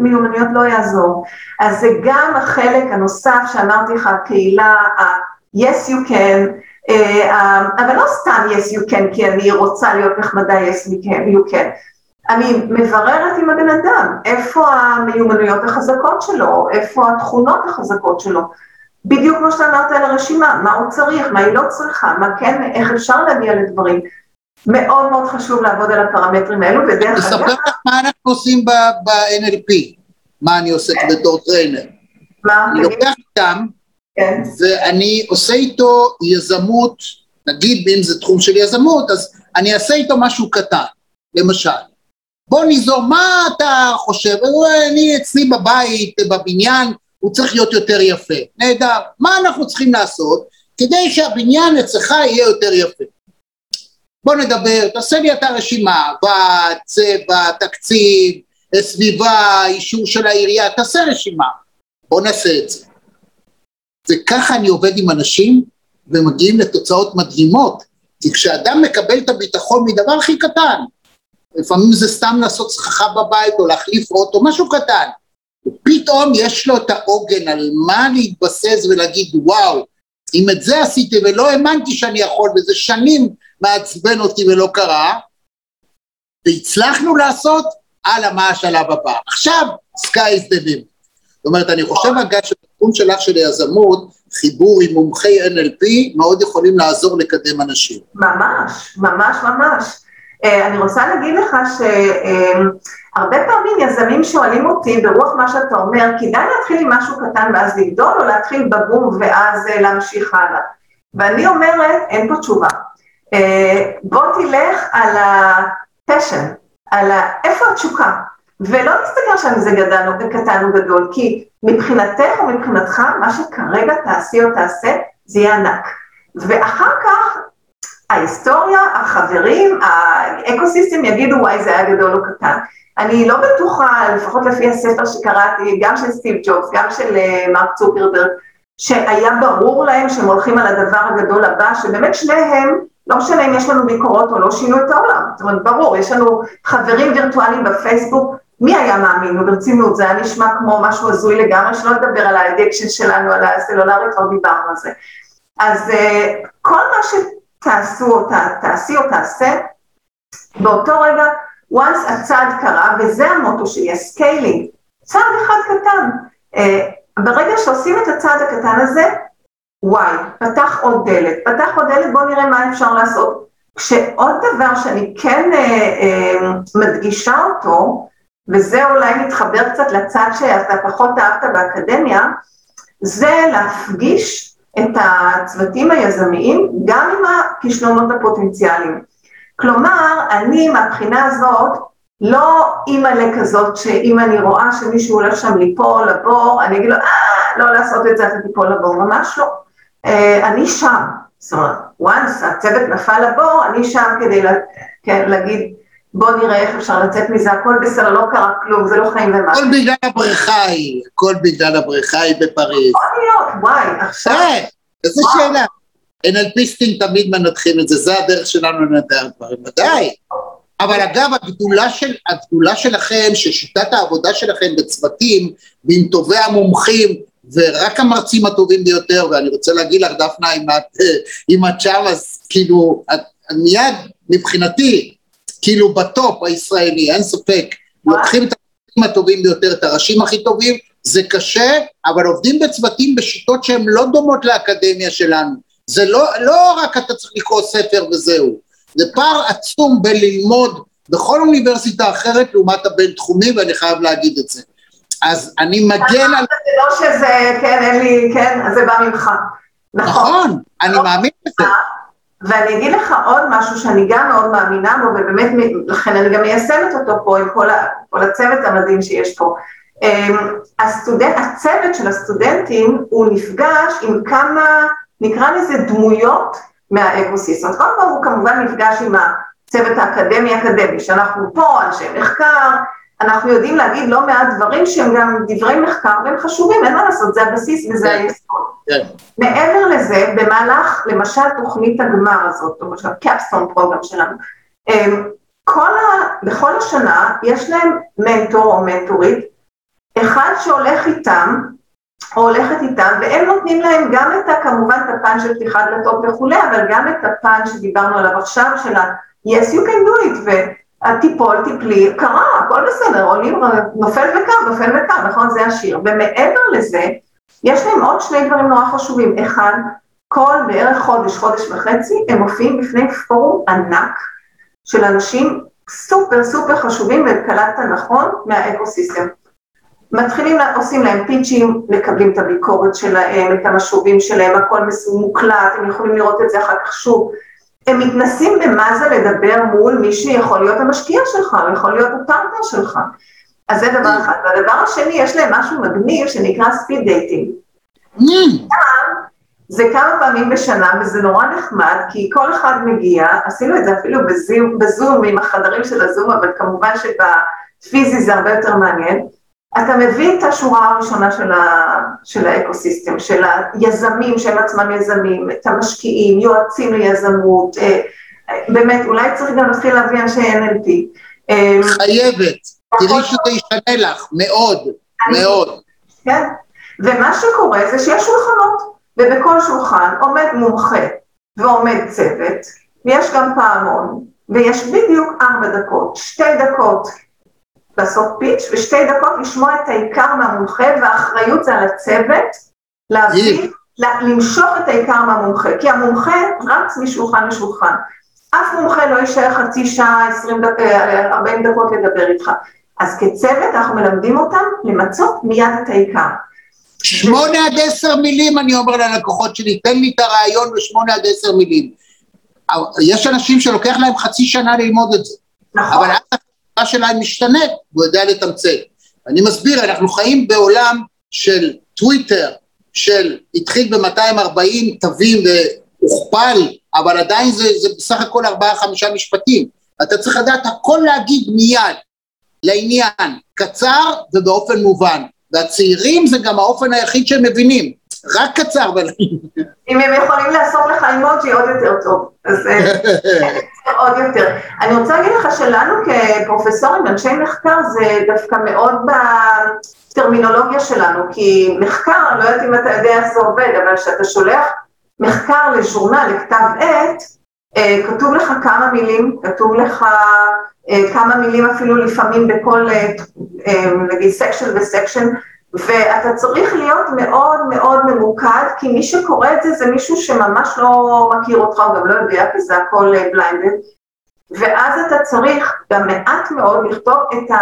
Speaker 2: מיומנויות לא יעזור. אז זה גם החלק הנוסף שאמרתי לך, הקהילה, ה-yes you can, אה, אבל לא סתם yes you can כי אני רוצה להיות נחמדה yes you can. אני מבררת עם הבן אדם, איפה המיומנויות החזקות שלו, איפה התכונות החזקות שלו. בדיוק כמו שאתה אמרת על הרשימה, מה הוא צריך, מה היא לא צריכה, מה כן, איך אפשר להגיע לדברים. מאוד מאוד חשוב לעבוד על הפרמטרים האלו, ודרך אגב...
Speaker 1: תספר לך מה אנחנו עושים ב-NLP, מה אני עושה בתור trainer.
Speaker 2: מה?
Speaker 1: אני לוקח איתם, כן. ואני עושה איתו יזמות, נגיד אם זה תחום של יזמות, אז אני אעשה איתו משהו קטן, למשל. בוא ניזום, מה אתה חושב? אני אצלי בבית, בבניין, הוא צריך להיות יותר יפה. נהדר. מה אנחנו צריכים לעשות כדי שהבניין אצלך יהיה יותר יפה? בוא נדבר, תעשה לי את הרשימה, ועד, צבע, תקציב, סביבה, אישור של העירייה, תעשה רשימה. בוא נעשה את זה. וככה אני עובד עם אנשים ומגיעים לתוצאות מדהימות. כי כשאדם מקבל את הביטחון מדבר הכי קטן, לפעמים זה סתם לעשות סככה בבית או להחליף אוטו, משהו קטן. ופתאום יש לו את העוגן על מה להתבסס ולהגיד וואו, אם את זה עשיתי ולא האמנתי שאני יכול וזה שנים מעצבן אותי ולא קרה, והצלחנו לעשות, הלאה, מה השלב הבא. עכשיו, sky is the limit. זאת אומרת, אני חושב אגב שבתחום שלך של היזמות, חיבור עם מומחי NLP מאוד יכולים לעזור לקדם אנשים.
Speaker 2: ממש, ממש ממש. אה, אני רוצה להגיד לך שהרבה פעמים יזמים שואלים אותי ברוח מה שאתה אומר, כדאי להתחיל עם משהו קטן ואז לגדול, או להתחיל בבום ואז אה, להמשיך הלאה. ואני אומרת, אין פה תשובה. אה, בוא תלך על ה-passion, על. איפה התשוקה? ולא נסתכל עכשיו אם זה גדל או קטן או גדול, כי מבחינתך או מבחינתך, מה שכרגע תעשי או תעשה, זה יהיה ענק. ואחר כך ההיסטוריה, החברים, האקוסיסטם יגידו וואי זה היה גדול או קטן. אני לא בטוחה, לפחות לפי הספר שקראתי, גם של סטיב ג'ובס, גם של uh, מרק צוקרברג, שהיה ברור להם שהם הולכים על הדבר הגדול הבא, שבאמת שניהם, לא משנה אם יש לנו ביקורות או לא, שינו את העולם. זאת אומרת, ברור, יש לנו חברים וירטואליים בפייסבוק, מי היה מאמין, וברצינות, זה היה נשמע כמו משהו הזוי לגמרי, שלא לדבר על ה addiction שלנו, על הסלולרי, כבר דיברנו על זה. אז אה, כל מה שתעשו או תעשי או תעשה, באותו רגע, once הצעד קרה, וזה המוטו שלי, ה scaling, צעד אחד קטן. Uh, ברגע שעושים את הצעד הקטן הזה, וואי, פתח עוד דלת, פתח עוד דלת, בואו נראה מה אפשר לעשות. כשעוד דבר שאני כן uh, uh, מדגישה אותו, וזה אולי מתחבר קצת לצד שאתה פחות אהבת באקדמיה, זה להפגיש את הצוותים היזמיים גם עם הכישלונות הפוטנציאליים. כלומר, אני מהבחינה הזאת לא אימא'לה כזאת שאם אני רואה שמישהו הולך שם ליפול לבור, אני אגיד לו, אה, לא לעשות את זה, אתה תיפול לבור, ממש לא. אה, אני שם, זאת אומרת, once הצוות נפל לבור, אני שם כדי לה, כן, להגיד, בוא נראה איך אפשר לצאת מזה, הכל בסדר, לא קרה כלום, זה לא חיים ומה.
Speaker 1: הכל בגלל הבריכה היא, הכל בגלל הבריכה היא בפריז.
Speaker 2: יכול להיות, וואי, עכשיו...
Speaker 1: אה, איזה שאלה. NLPיסטים תמיד מנתחים את זה, זה הדרך שלנו לנתח דברים, ודאי. אבל אגב, הגדולה, של, הגדולה שלכם, ששיטת העבודה שלכם בצוותים, ועם טובי המומחים, ורק המרצים הטובים ביותר, ואני רוצה להגיד לך, דפנה, אם את, אם את שם, אז כאילו, את מיד, מבחינתי, כאילו בטופ הישראלי, אין ספק, לוקחים את המרצים הטובים ביותר, את הראשים הכי טובים, זה קשה, אבל עובדים בצוותים בשיטות שהן לא דומות לאקדמיה שלנו. זה לא, לא רק אתה צריך לקרוא ספר וזהו, זה פער עצום בין ללמוד בכל אוניברסיטה אחרת לעומת הבינתחומי, ואני חייב להגיד את זה. אז אני מגן על...
Speaker 2: זה לא שזה, כן, אין לי, כן, זה בא ממך.
Speaker 1: נכון, אני מאמין בזה.
Speaker 2: ואני אגיד לך עוד משהו שאני גם מאוד מאמינה בו, ובאמת, לכן אני גם מיישמת אותו פה עם כל, ה, כל הצוות המדהים שיש פה. אמ, הסטודנט, הצוות של הסטודנטים הוא נפגש עם כמה, נקרא לזה דמויות מהאקוסיסטם. קודם כל הוא כמובן נפגש עם הצוות האקדמי-אקדמי, שאנחנו פה, אנשי מחקר, אנחנו יודעים להגיד לא מעט דברים שהם גם דברי מחקר והם חשובים, אין מה לעשות, זה הבסיס וזה כן. היסוד. כן. מעבר לזה, במהלך, למשל, תוכנית הגמר הזאת, או למשל קפסטון פרוגרם שלנו, אמ, כל ה, בכל השנה יש להם מנטור או מנטורית, אחד שהולך איתם, או הולכת איתם, והם נותנים להם גם את ה, כמובן את הפן של פתיחת דלתות וכולי, אבל גם את הפן שדיברנו עליו עכשיו, של ה- yes you can do it, והטיפול, טיפלי, קרה, הכל בסדר, עולים, נופל וקם, נופל וקם, נכון? זה השיר. ומעבר לזה, יש להם עוד שני דברים נורא חשובים. אחד, כל בערך חודש, חודש וחצי, הם מופיעים בפני פורום ענק של אנשים סופר סופר חשובים, וקלטת נכון, מהאקוסיסטם. מתחילים, עושים להם פיצ'ים, מקבלים את הביקורת שלהם, את המשובים שלהם, הכל מוקלט, הם יכולים לראות את זה אחר כך שוב. הם מתנסים במה זה לדבר מול מי שיכול להיות המשקיע שלך, או יכול להיות הפרטנר שלך. אז זה דבר אחד. והדבר השני, יש להם משהו מגניב שנקרא speed dating. זה כמה פעמים בשנה, וזה נורא נחמד, כי כל אחד מגיע, עשינו את זה אפילו בזום, בזום עם החדרים של הזום, אבל כמובן שבפיזי זה הרבה יותר מעניין. אתה מבין את השורה הראשונה של, ה, של האקוסיסטם, של היזמים שהם עצמם יזמים, את המשקיעים, יועצים ליזמות, אה, באמת, אולי צריך גם להתחיל להביא אנשי NLP.
Speaker 1: אה, חייבת, תראי שזה ישנה לך, מאוד, מאוד.
Speaker 2: כן, ומה שקורה זה שיש שולחנות, ובכל שולחן עומד מומחה ועומד צוות, ויש גם פעמון, ויש בדיוק ארבע דקות, שתי דקות לעשות פיץ' ושתי דקות לשמוע את העיקר מהמומחה, והאחריות זה על הצוות להביא, למשוך את העיקר מהמומחה, כי המומחה רץ משולחן לשולחן. אף מומחה לא יישאר חצי שעה, 20 דק, 40 דקות לדבר איתך. אז כצוות אנחנו מלמדים אותם למצות מיד את העיקר.
Speaker 1: שמונה עד עשר מילים אני אומר ללקוחות שלי, תן לי את הרעיון בשמונה עד עשר מילים. יש אנשים שלוקח להם חצי שנה ללמוד את זה. נכון. אבל אז שלהם משתנית, והוא יודע לתמצת. אני מסביר, אנחנו חיים בעולם של טוויטר, של התחיל ב-240 תווים והוכפל, אבל עדיין זה, זה בסך הכל ארבעה-חמישה משפטים. אתה צריך לדעת הכל להגיד מיד, לעניין, קצר ובאופן מובן. והצעירים זה גם האופן היחיד שהם מבינים, רק קצר ולעניין.
Speaker 2: אם הם יכולים לעשות לך אימוג'י עוד יותר טוב, אז אה, עוד יותר. אני רוצה להגיד לך שלנו כפרופסורים, אנשי מחקר, זה דווקא מאוד בטרמינולוגיה שלנו, כי מחקר, לא יודעת אם אתה יודע איך זה עובד, אבל כשאתה שולח מחקר לז'ורנל, לכתב עת, אה, כתוב לך כמה מילים, כתוב לך אה, כמה מילים אפילו לפעמים בכל, נגיד section ו section, ואתה צריך להיות מאוד מאוד ממוקד, כי מי שקורא את זה זה מישהו שממש לא מכיר אותך, הוא גם לא יודע, כי זה הכל blinded, אה, ואז אתה צריך גם מעט מאוד לכתוב את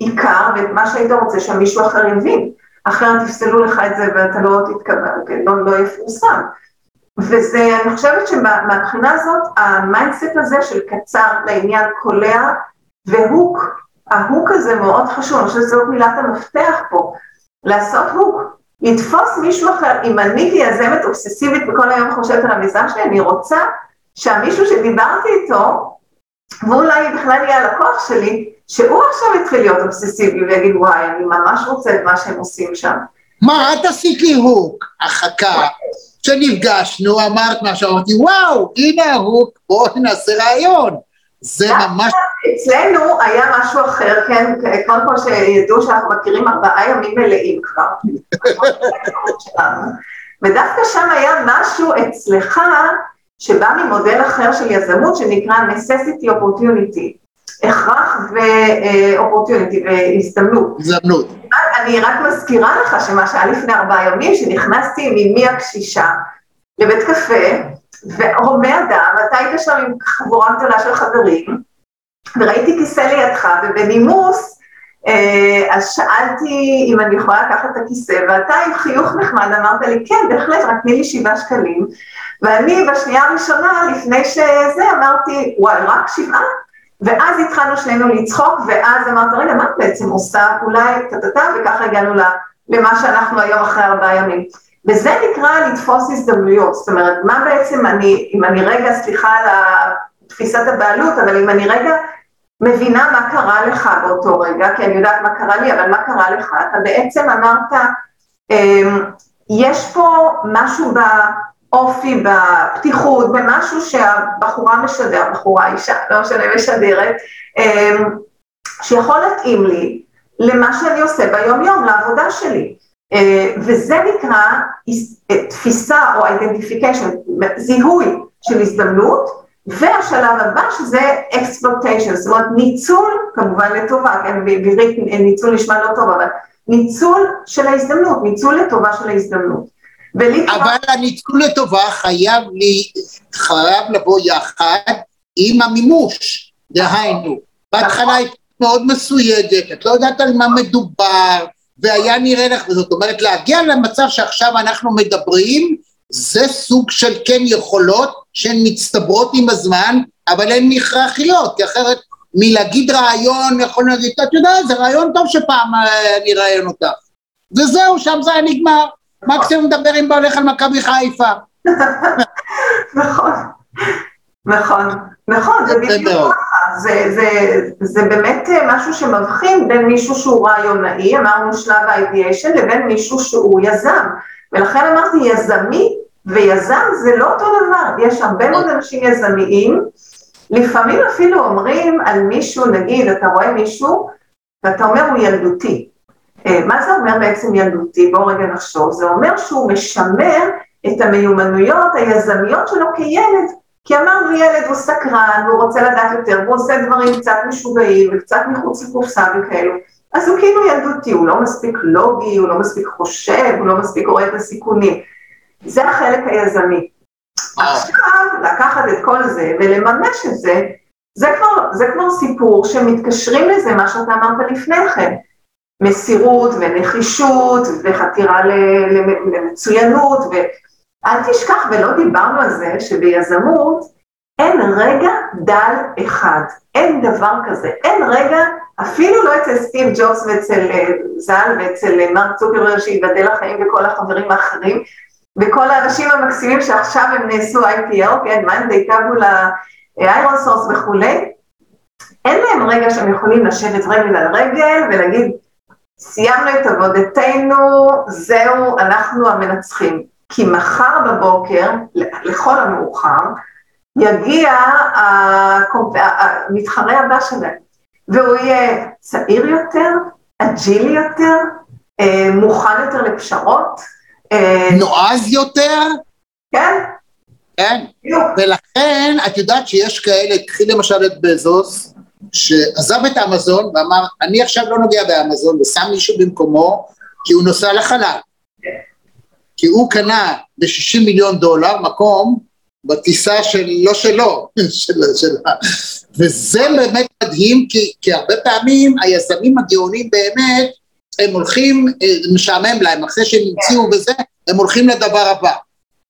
Speaker 2: העיקר ואת מה שהיית רוצה שמישהו אחר יבין, אחרת יפסלו לך את זה ואתה לא תתקבל, כן, לא, לא יפורסם. וזה, אני חושבת שמהבחינה הזאת, ה mindset הזה של קצר לעניין קולע והוק, ההוק הזה מאוד חשוב, אני חושבת שזאת מילת המפתח פה. לעשות hook, לתפוס מישהו אחר. אם אני כיזמת אובססיבית וכל היום חושבת על המיזם שלי, אני רוצה שהמישהו שדיברתי איתו, ואולי בכלל יהיה הלקוח שלי, שהוא עכשיו יתחיל להיות אובססיבי ויגיד וואי, אני ממש רוצה את מה שהם עושים שם.
Speaker 1: מה, את עשית לי hook, החכה, כשנפגשנו אמרת משהו, אמרתי וואו, הנה ה hook, בואו נעשה רעיון. זה ממש...
Speaker 2: אצלנו היה משהו אחר, כן, קודם כל שידעו שאנחנו מכירים ארבעה ימים מלאים כבר. ודווקא שם היה משהו אצלך שבא ממודל אחר של יזמות שנקרא necessity opportunity. הכרח ו-opportunity, והזדמנות.
Speaker 1: הזדמנות.
Speaker 2: אני רק מזכירה לך שמה שהיה לפני ארבעה ימים, שנכנסתי עם אמי הקשישה לבית קפה, והומה אדם, ואתה היית שם עם חבורה גדולה של חברים, וראיתי כיסא לידך, ובנימוס, אה, אז שאלתי אם אני יכולה לקחת את הכיסא, ואתה עם חיוך נחמד אמרת לי, כן, בהחלט, רק תני לי שבעה שקלים. ואני בשנייה הראשונה, לפני שזה, אמרתי, וואי, רק שבעה? ואז התחלנו שנינו לצחוק, ואז אמרת, רגע, מה את בעצם עושה? אולי טה-טה-טה, וככה הגענו למה שאנחנו היום אחרי ארבעה ימים. וזה נקרא לתפוס הזדמנויות, זאת אומרת, מה בעצם אני, אם אני רגע, סליחה על תפיסת הבעלות, אבל אם אני רגע מבינה מה קרה לך באותו רגע, כי אני יודעת מה קרה לי, אבל מה קרה לך, אתה בעצם אמרת, אמ, יש פה משהו באופי, בפתיחות, במשהו שהבחורה משדר, בחורה, אישה, לא משנה, משדרת, אמ, שיכול להתאים לי למה שאני עושה ביום-יום, לעבודה שלי. אה, וזה נקרא אה, תפיסה או identification, זיהוי של הזדמנות, והשלב הבא שזה exploitation, זאת אומרת ניצול, כמובן לטובה, כן, בעברית ניצול נשמע לא טוב, אבל ניצול של ההזדמנות, ניצול לטובה של ההזדמנות.
Speaker 1: אבל הניצול לטובה חייב, לי, חייב לבוא יחד עם המימוש, דהיינו, בהתחלה היא מאוד מסויגת, את לא יודעת על מה מדובר, והיה נראה לך, זאת אומרת להגיע למצב שעכשיו אנחנו מדברים, זה סוג של כן יכולות שהן מצטברות עם הזמן, אבל הן מכרחיות, כי אחרת מלהגיד רעיון, יכול להגיד, את יודעת, זה רעיון טוב שפעם אה, אני אראיין אותך. וזהו, שם זה היה נגמר. מקסימום מדבר עם בעלך על מכבי חיפה.
Speaker 2: נכון, נכון, נכון, זה בדיוק ככה, זה, זה, זה באמת אה, משהו שמבחין בין מישהו שהוא רעיונאי, אמרנו שלב האידיאשן, לבין מישהו שהוא יזם. ולכן אמרתי, יזמי ויזם זה לא אותו דבר, יש הרבה מאוד אנשים יזמיים, לפעמים אפילו אומרים על מישהו, נגיד, אתה רואה מישהו, ואתה אומר הוא ילדותי. אה, מה זה אומר בעצם ילדותי? בואו רגע נחשוב. זה אומר שהוא משמר את המיומנויות היזמיות שלו כילד, כי אמרנו ילד הוא סקרן, והוא רוצה לדעת יותר, והוא עושה דברים קצת משוגעים וקצת מחוץ לקופסה וכאלו. אז הוא כאילו ילדותי, הוא לא מספיק לוגי, הוא לא מספיק חושב, הוא לא מספיק רואה את הסיכונים. זה החלק היזמי. עכשיו, לקחת את כל זה ולממש את זה, זה כבר, זה כבר סיפור שמתקשרים לזה, מה שאתה אמרת לפני כן. מסירות ונחישות וחתירה למצוינות, ואל תשכח, ולא דיברנו על זה, שביזמות אין רגע דל אחד, אין דבר כזה, אין רגע, אפילו לא אצל סטיב ג'ובס ואצל אה, ז"ל ואצל אה, מרק צוקרברג שייבדל לחיים וכל החברים האחרים, וכל האנשים המקסימים שעכשיו הם נעשו IPO, כן, Monday, Taboola, ironSource וכולי, אין להם רגע שהם יכולים לשבת רגל על רגל ולהגיד, סיימנו את עבודתנו, זהו, אנחנו המנצחים. כי מחר בבוקר, לכל המאוחר, יגיע המתחרה הבא שלהם, והוא יהיה צעיר יותר, אג'ילי יותר, אה, מוכן יותר לפשרות.
Speaker 1: אה, נועז יותר?
Speaker 2: כן.
Speaker 1: כן, ולכן את יודעת שיש כאלה, קחי למשל את בזוס, שעזב את האמזון ואמר, אני עכשיו לא נוגע באמזון ושם מישהו במקומו, כי הוא נוסע לחלל. כי הוא קנה ב-60 מיליון דולר מקום בטיסה של לא שלו, של, שלה. וזה באמת מדהים, כי, כי הרבה פעמים היזמים הגאונים באמת, הם הולכים, אה, משעמם להם, אחרי שהם המציאו וזה, הם הולכים לדבר הבא.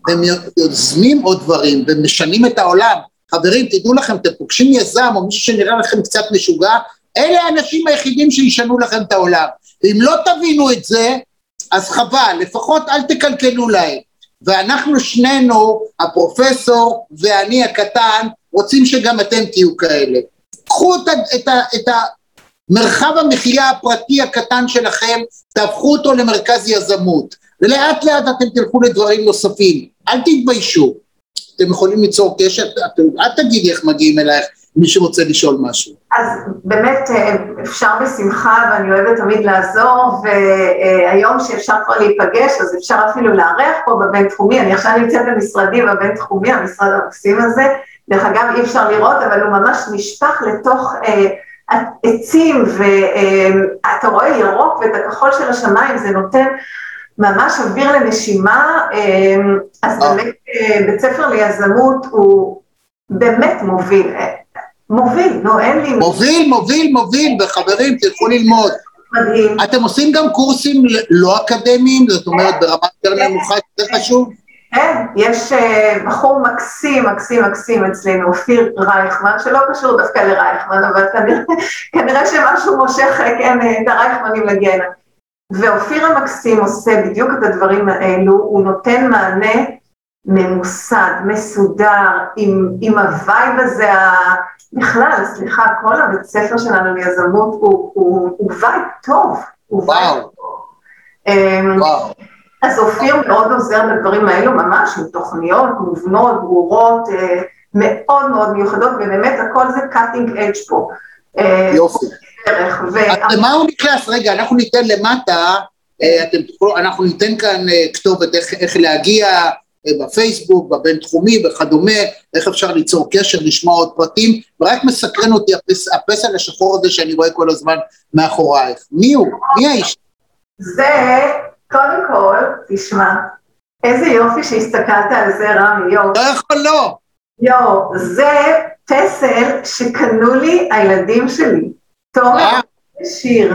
Speaker 1: הם יוזמים עוד דברים ומשנים את העולם. חברים, תדעו לכם, אתם פוגשים יזם או מישהו שנראה לכם קצת משוגע, אלה האנשים היחידים שישנו לכם את העולם. אם לא תבינו את זה, אז חבל, לפחות אל תקלקלו להם. ואנחנו שנינו, הפרופסור ואני הקטן, רוצים שגם אתם תהיו כאלה. קחו את, את, את המרחב המחיה הפרטי הקטן שלכם, תהפכו אותו למרכז יזמות, ולאט לאט אתם תלכו לדברים נוספים. אל תתביישו. אתם יכולים ליצור קשר, אל תגידי איך מגיעים אלייך, מי שרוצה לשאול משהו.
Speaker 2: אז באמת אה, אפשר בשמחה, ואני אוהבת תמיד לעזור, והיום שאפשר כבר להיפגש, אז אפשר אפילו לארח פה בבינתחומי, אני עכשיו נמצאת במשרדי בבינתחומי, המשרד המקסים הזה, דרך אגב אי אפשר לראות, אבל הוא ממש נשפך לתוך אה, עצים, ואתה אה, רואה ירוק ואת הכחול של השמיים, זה נותן ממש אוויר לנשימה, אמ, אז אה. באמת אה, בית ספר ליזמות הוא באמת מוביל, אה, מוביל, לא, אין לי...
Speaker 1: מוביל, מוביל, מוביל, וחברים, תלכו ללמוד. מדהים. אתם עושים גם קורסים לא אקדמיים, זאת אומרת ברמה יותר נמוכה, יותר חשוב?
Speaker 2: כן, יש בחור מקסים, מקסים, מקסים אצלנו, אופיר רייכמן, שלא קשור דווקא לרייכמן, אבל כנראה שמשהו מושך, כן, את הרייכמנים לגנה. ואופיר המקסים עושה בדיוק את הדברים האלו, הוא נותן מענה ממוסד, מסודר, עם, עם ה vibe הזה, בכלל, סליחה, כל הבית ספר שלנו ליזמות הוא, הוא, הוא vibe טוב, הוא vibe טוב. אמ, וואו. אז אופיר מאוד עוזר בדברים האלו, ממש, עם תוכניות מובנות, ברורות, אה, מאוד מאוד מיוחדות, ובאמת הכל זה cutting edge פה.
Speaker 1: אה, יופי. אז למה הוא נכנס? רגע, אנחנו ניתן למטה, אה, אנחנו ניתן כאן כתובת איך, להגיע בפייסבוק, בבינתחומי וכדומה, איך אפשר ליצור קשר, לשמוע עוד פרטים, ורק מסקרן אותי הפס, הפסל השחור הזה שאני רואה כל הזמן מאחורייך. מי הוא? מי האיש?
Speaker 2: זה, קודם כל, תשמע, איזה יופי שהסתכלת על זה, רמי, יואו.
Speaker 1: לא יכול לא.
Speaker 2: יואו, זה פסל שקנו לי הילדים שלי. תומר, אה? שיר.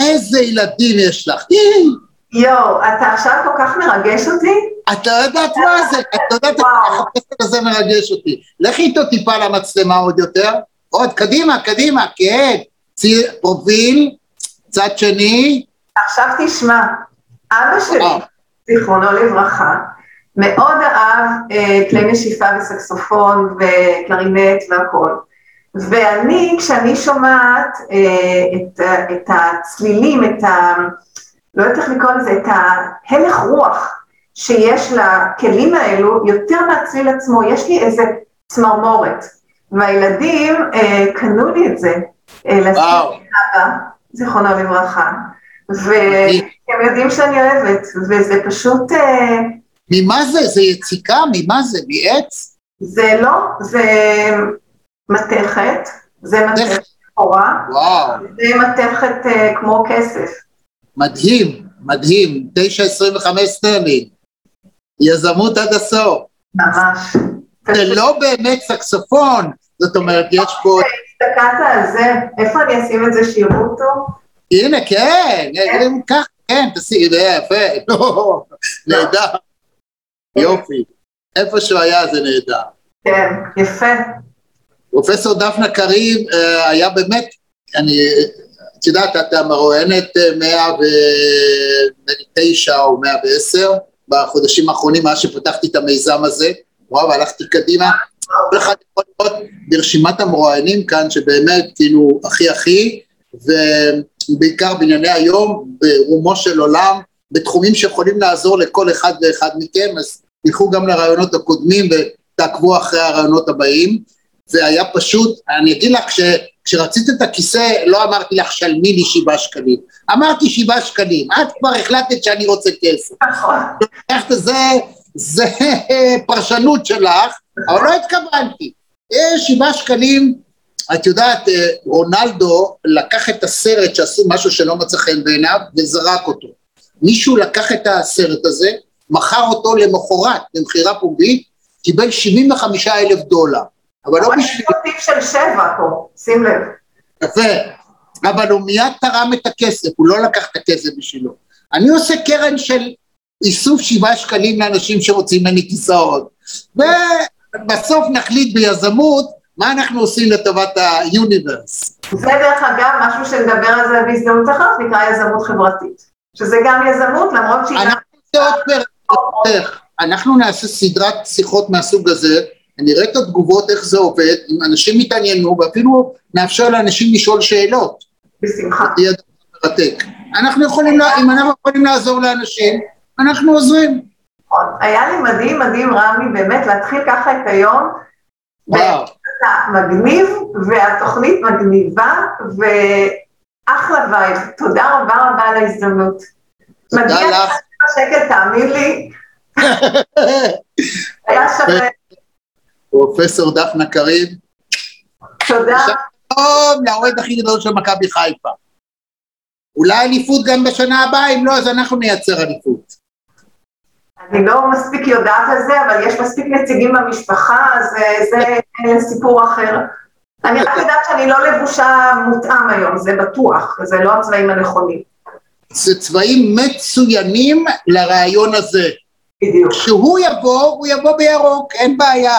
Speaker 1: איזה ילדים יש לך.
Speaker 2: יואו, אתה עכשיו כל כך מרגש אותי?
Speaker 1: את לא יודעת מה זה, את לא יודעת איך הפסק הזה מרגש אותי. לכי איתו טיפה למצלמה עוד יותר. עוד, קדימה, קדימה, כן. ציר פרופיל, צד שני.
Speaker 2: עכשיו תשמע, אבא שלי. זיכרונו לברכה, מאוד אהב אה, כלי נשיפה וסקסופון וקלרינט והכול. ואני, כשאני שומעת אה, את, את הצלילים, את ה... לא יודעת איך לקרוא לזה, את ההלך רוח שיש לכלים האלו, יותר מהצליל עצמו, יש לי איזה צמרמורת. והילדים אה, קנו לי את זה, אה, לשים אבא, זיכרונו לברכה, והם יודעים שאני אוהבת, וזה פשוט... אה...
Speaker 1: ממה זה? זה יציקה? ממה זה? מעץ?
Speaker 2: זה לא, זה מתכת, זה מתכת שחורה,
Speaker 1: וואו,
Speaker 2: זה מתכת אה, כמו כסף.
Speaker 1: מדהים, מדהים, 9.25 סטרלינג, יזמות עד הסוף.
Speaker 2: ממש.
Speaker 1: זה לא באמת סקסופון, זאת אומרת, יש פה,
Speaker 2: הסתכלת על זה, איפה אני אשים את זה שיראו אותו?
Speaker 1: הנה, כן, הנה, כך, כן, תשים, זה יפה, לא, נהדר, יופי, איפה שהוא היה זה נהדר.
Speaker 2: כן, יפה.
Speaker 1: פרופסור דפנה קריב אה, היה באמת, אני, את יודעת, אתה מרואיינת אה, 109 או 110 בחודשים האחרונים, מאז שפתחתי את המיזם הזה, וואו, והלכתי קדימה. כל אחד יכול לראות ברשימת המרואיינים כאן, שבאמת, כאילו, הכי הכי, ובעיקר בענייני היום, ברומו של עולם, בתחומים שיכולים לעזור לכל אחד ואחד מכם, אז תלכו גם לרעיונות הקודמים ותעקבו אחרי הרעיונות הבאים. זה היה פשוט, אני אגיד לך, כש, כשרצית את הכיסא, לא אמרתי לך שלמי לי שבעה שקלים, אמרתי שבעה שקלים, את כבר החלטת שאני רוצה כסף.
Speaker 2: נכון.
Speaker 1: זה, זה פרשנות שלך, אבל לא התכוונתי. אה, שבעה שקלים, את יודעת, אה, רונלדו לקח את הסרט שעשו משהו שלא מצא חן בעיניו וזרק אותו. מישהו לקח את הסרט הזה, מכר אותו למחרת במכירה פומבית, קיבל 75 אלף דולר. אבל לא
Speaker 2: אבל יש
Speaker 1: בשביל...
Speaker 2: מוטיב של שבע פה, שים לב.
Speaker 1: יפה. אבל הוא מיד תרם את הכסף, הוא לא לקח את הכסף בשבילו. אני עושה קרן של איסוף שבעה שקלים לאנשים שרוצים ממני כיסאות. ובסוף נחליט ביזמות מה אנחנו עושים לטובת היוניברס.
Speaker 2: זה דרך אגב משהו שנדבר על זה בהזדמנות אחרת, נקרא יזמות חברתית. שזה גם יזמות, למרות שהיא...
Speaker 1: אנחנו נעשה עוד פרק. אנחנו נעשה סדרת שיחות מהסוג הזה, נראה את התגובות, איך זה עובד, אם אנשים יתעניינו, ואפילו נאפשר לאנשים לשאול שאלות.
Speaker 2: בשמחה.
Speaker 1: יהיה מרתק. אנחנו יכולים, לה- אם אנחנו יכולים לעזור לאנשים, אנחנו עוזרים.
Speaker 2: נכון. היה לי מדהים, מדהים, רמי, באמת, להתחיל ככה את היום.
Speaker 1: וואו.
Speaker 2: אתה מגניב, והתוכנית מגניבה, ואחלה vibe. תודה רבה רבה על ההזדמנות.
Speaker 1: תודה
Speaker 2: מגיע
Speaker 1: לך.
Speaker 2: שקל, תאמין לי. היה שווה.
Speaker 1: פרופסור דפנה קריב,
Speaker 2: תודה.
Speaker 1: שלום לאוהד הכי גדול של מכבי חיפה. אולי אליפות גם בשנה הבאה, אם לא, אז אנחנו נייצר אליפות.
Speaker 2: אני לא מספיק יודעת על זה, אבל יש מספיק נציגים במשפחה, אז זה סיפור אחר. אני רק יודעת שאני לא לבושה מותאם היום, זה בטוח, זה לא הצבעים הנכונים.
Speaker 1: זה צבעים מצוינים לרעיון הזה.
Speaker 2: בדיוק,
Speaker 1: כשהוא יבוא, הוא יבוא בירוק, אין בעיה.